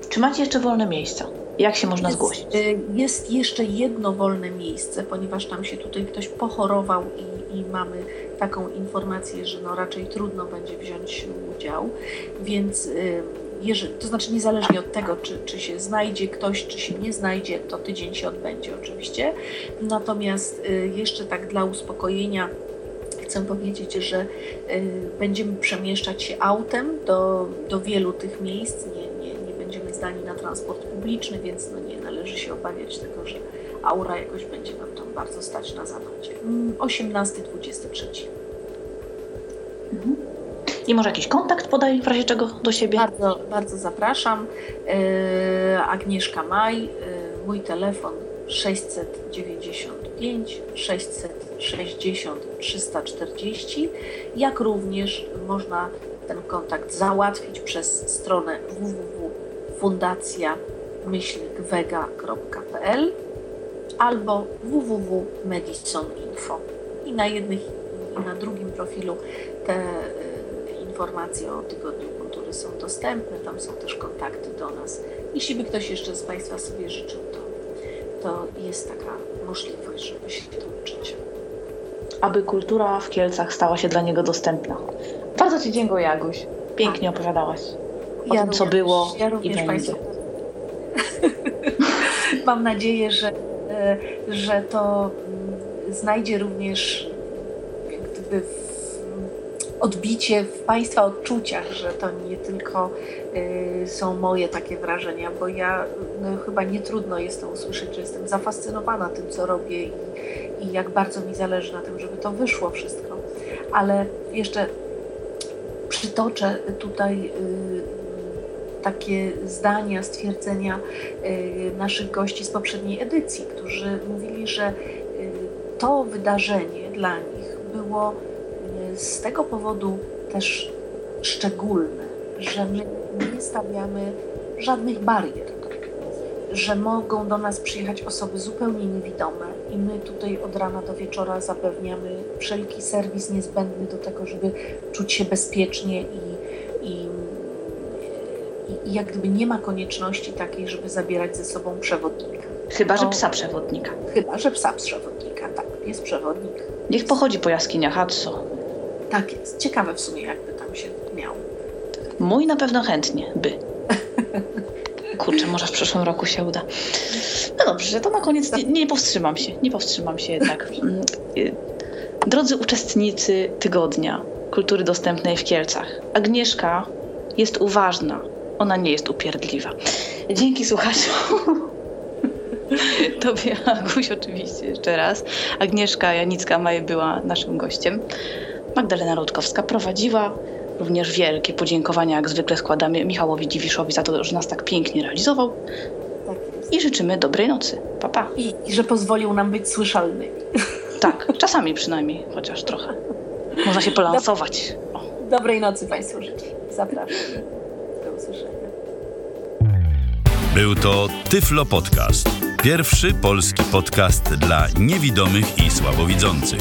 Czy macie jeszcze wolne miejsca? Jak się można jest, zgłosić? Y, jest jeszcze jedno wolne miejsce, ponieważ tam się tutaj ktoś pochorował i, i mamy taką informację, że no raczej trudno będzie wziąć udział, więc to znaczy niezależnie od tego, czy, czy się znajdzie ktoś, czy się nie znajdzie, to tydzień się odbędzie oczywiście. Natomiast y, jeszcze tak dla uspokojenia chcę powiedzieć, że y, będziemy przemieszczać się autem do, do wielu tych miejsc. Nie, nie, nie będziemy zdani na transport publiczny, więc no nie należy się obawiać tego, że aura jakoś będzie nam tam bardzo stać na zawodzie. 18-23. Mhm. I może jakiś kontakt podaj w razie czego do siebie? Bardzo, bardzo zapraszam. E, Agnieszka Maj, e, mój telefon 695 660 340, jak również można ten kontakt załatwić przez stronę www.fundacja-wega.pl albo www.medisoninfo. I na jednych i na drugim profilu te informacje o Tygodniu Kultury są dostępne, tam są też kontakty do nas. Jeśli by ktoś jeszcze z Państwa sobie życzył, to, to jest taka możliwość, żeby się dołączyć. Aby kultura w Kielcach stała się dla niego dostępna. Bardzo Ci dziękuję, Jaguś. Pięknie opowiadałaś o Ja tym, co również- było ja i będzie. Państwu Mam nadzieję, że, e, że to mm, znajdzie również w, odbicie w Państwa odczuciach, że to nie tylko e, są moje takie wrażenia, bo ja no, chyba nie trudno jest to usłyszeć, że jestem zafascynowana tym, co robię i, i jak bardzo mi zależy na tym, żeby to wyszło wszystko. Ale jeszcze przytoczę tutaj y, takie zdania, stwierdzenia y, naszych gości z poprzedniej edycji, którzy mówili, że y, to wydarzenie dla nich było y, z tego powodu też szczególne, że my nie stawiamy żadnych barier że mogą do nas przyjechać osoby zupełnie niewidome i my tutaj od rana do wieczora zapewniamy wszelki serwis niezbędny do tego, żeby czuć się bezpiecznie i, i, i, jak gdyby nie ma konieczności takiej, żeby zabierać ze sobą przewodnika. Chyba, że psa przewodnika. Chyba, że psa przewodnika, tak, jest przewodnik. Niech pochodzi po jaskiniach, co? Tak jest. Ciekawe w sumie, jakby tam się miał. Mój na pewno chętnie by. Kurczę, może w przyszłym roku się uda. No dobrze, to na koniec nie, nie powstrzymam się. Nie powstrzymam się jednak. Mm, y, Drodzy uczestnicy tygodnia kultury dostępnej w Kielcach, Agnieszka jest uważna. Ona nie jest upierdliwa. Dzięki słuchaczu. Tobie, Aguś, oczywiście jeszcze raz. Agnieszka Janicka-Maj była naszym gościem. Magdalena Rutkowska prowadziła. Również wielkie podziękowania, jak zwykle składamy Michałowi Dziwiszowi za to, że nas tak pięknie realizował. Tak. I życzymy dobrej nocy. Pa, pa. I, I że pozwolił nam być słyszalnymi. Tak, czasami przynajmniej, chociaż trochę. Można się polansować. O. Dobrej nocy Państwu życzę. Zapraszam. Do usłyszenia. Był to Tyflo Podcast. Pierwszy polski podcast dla niewidomych i słabowidzących.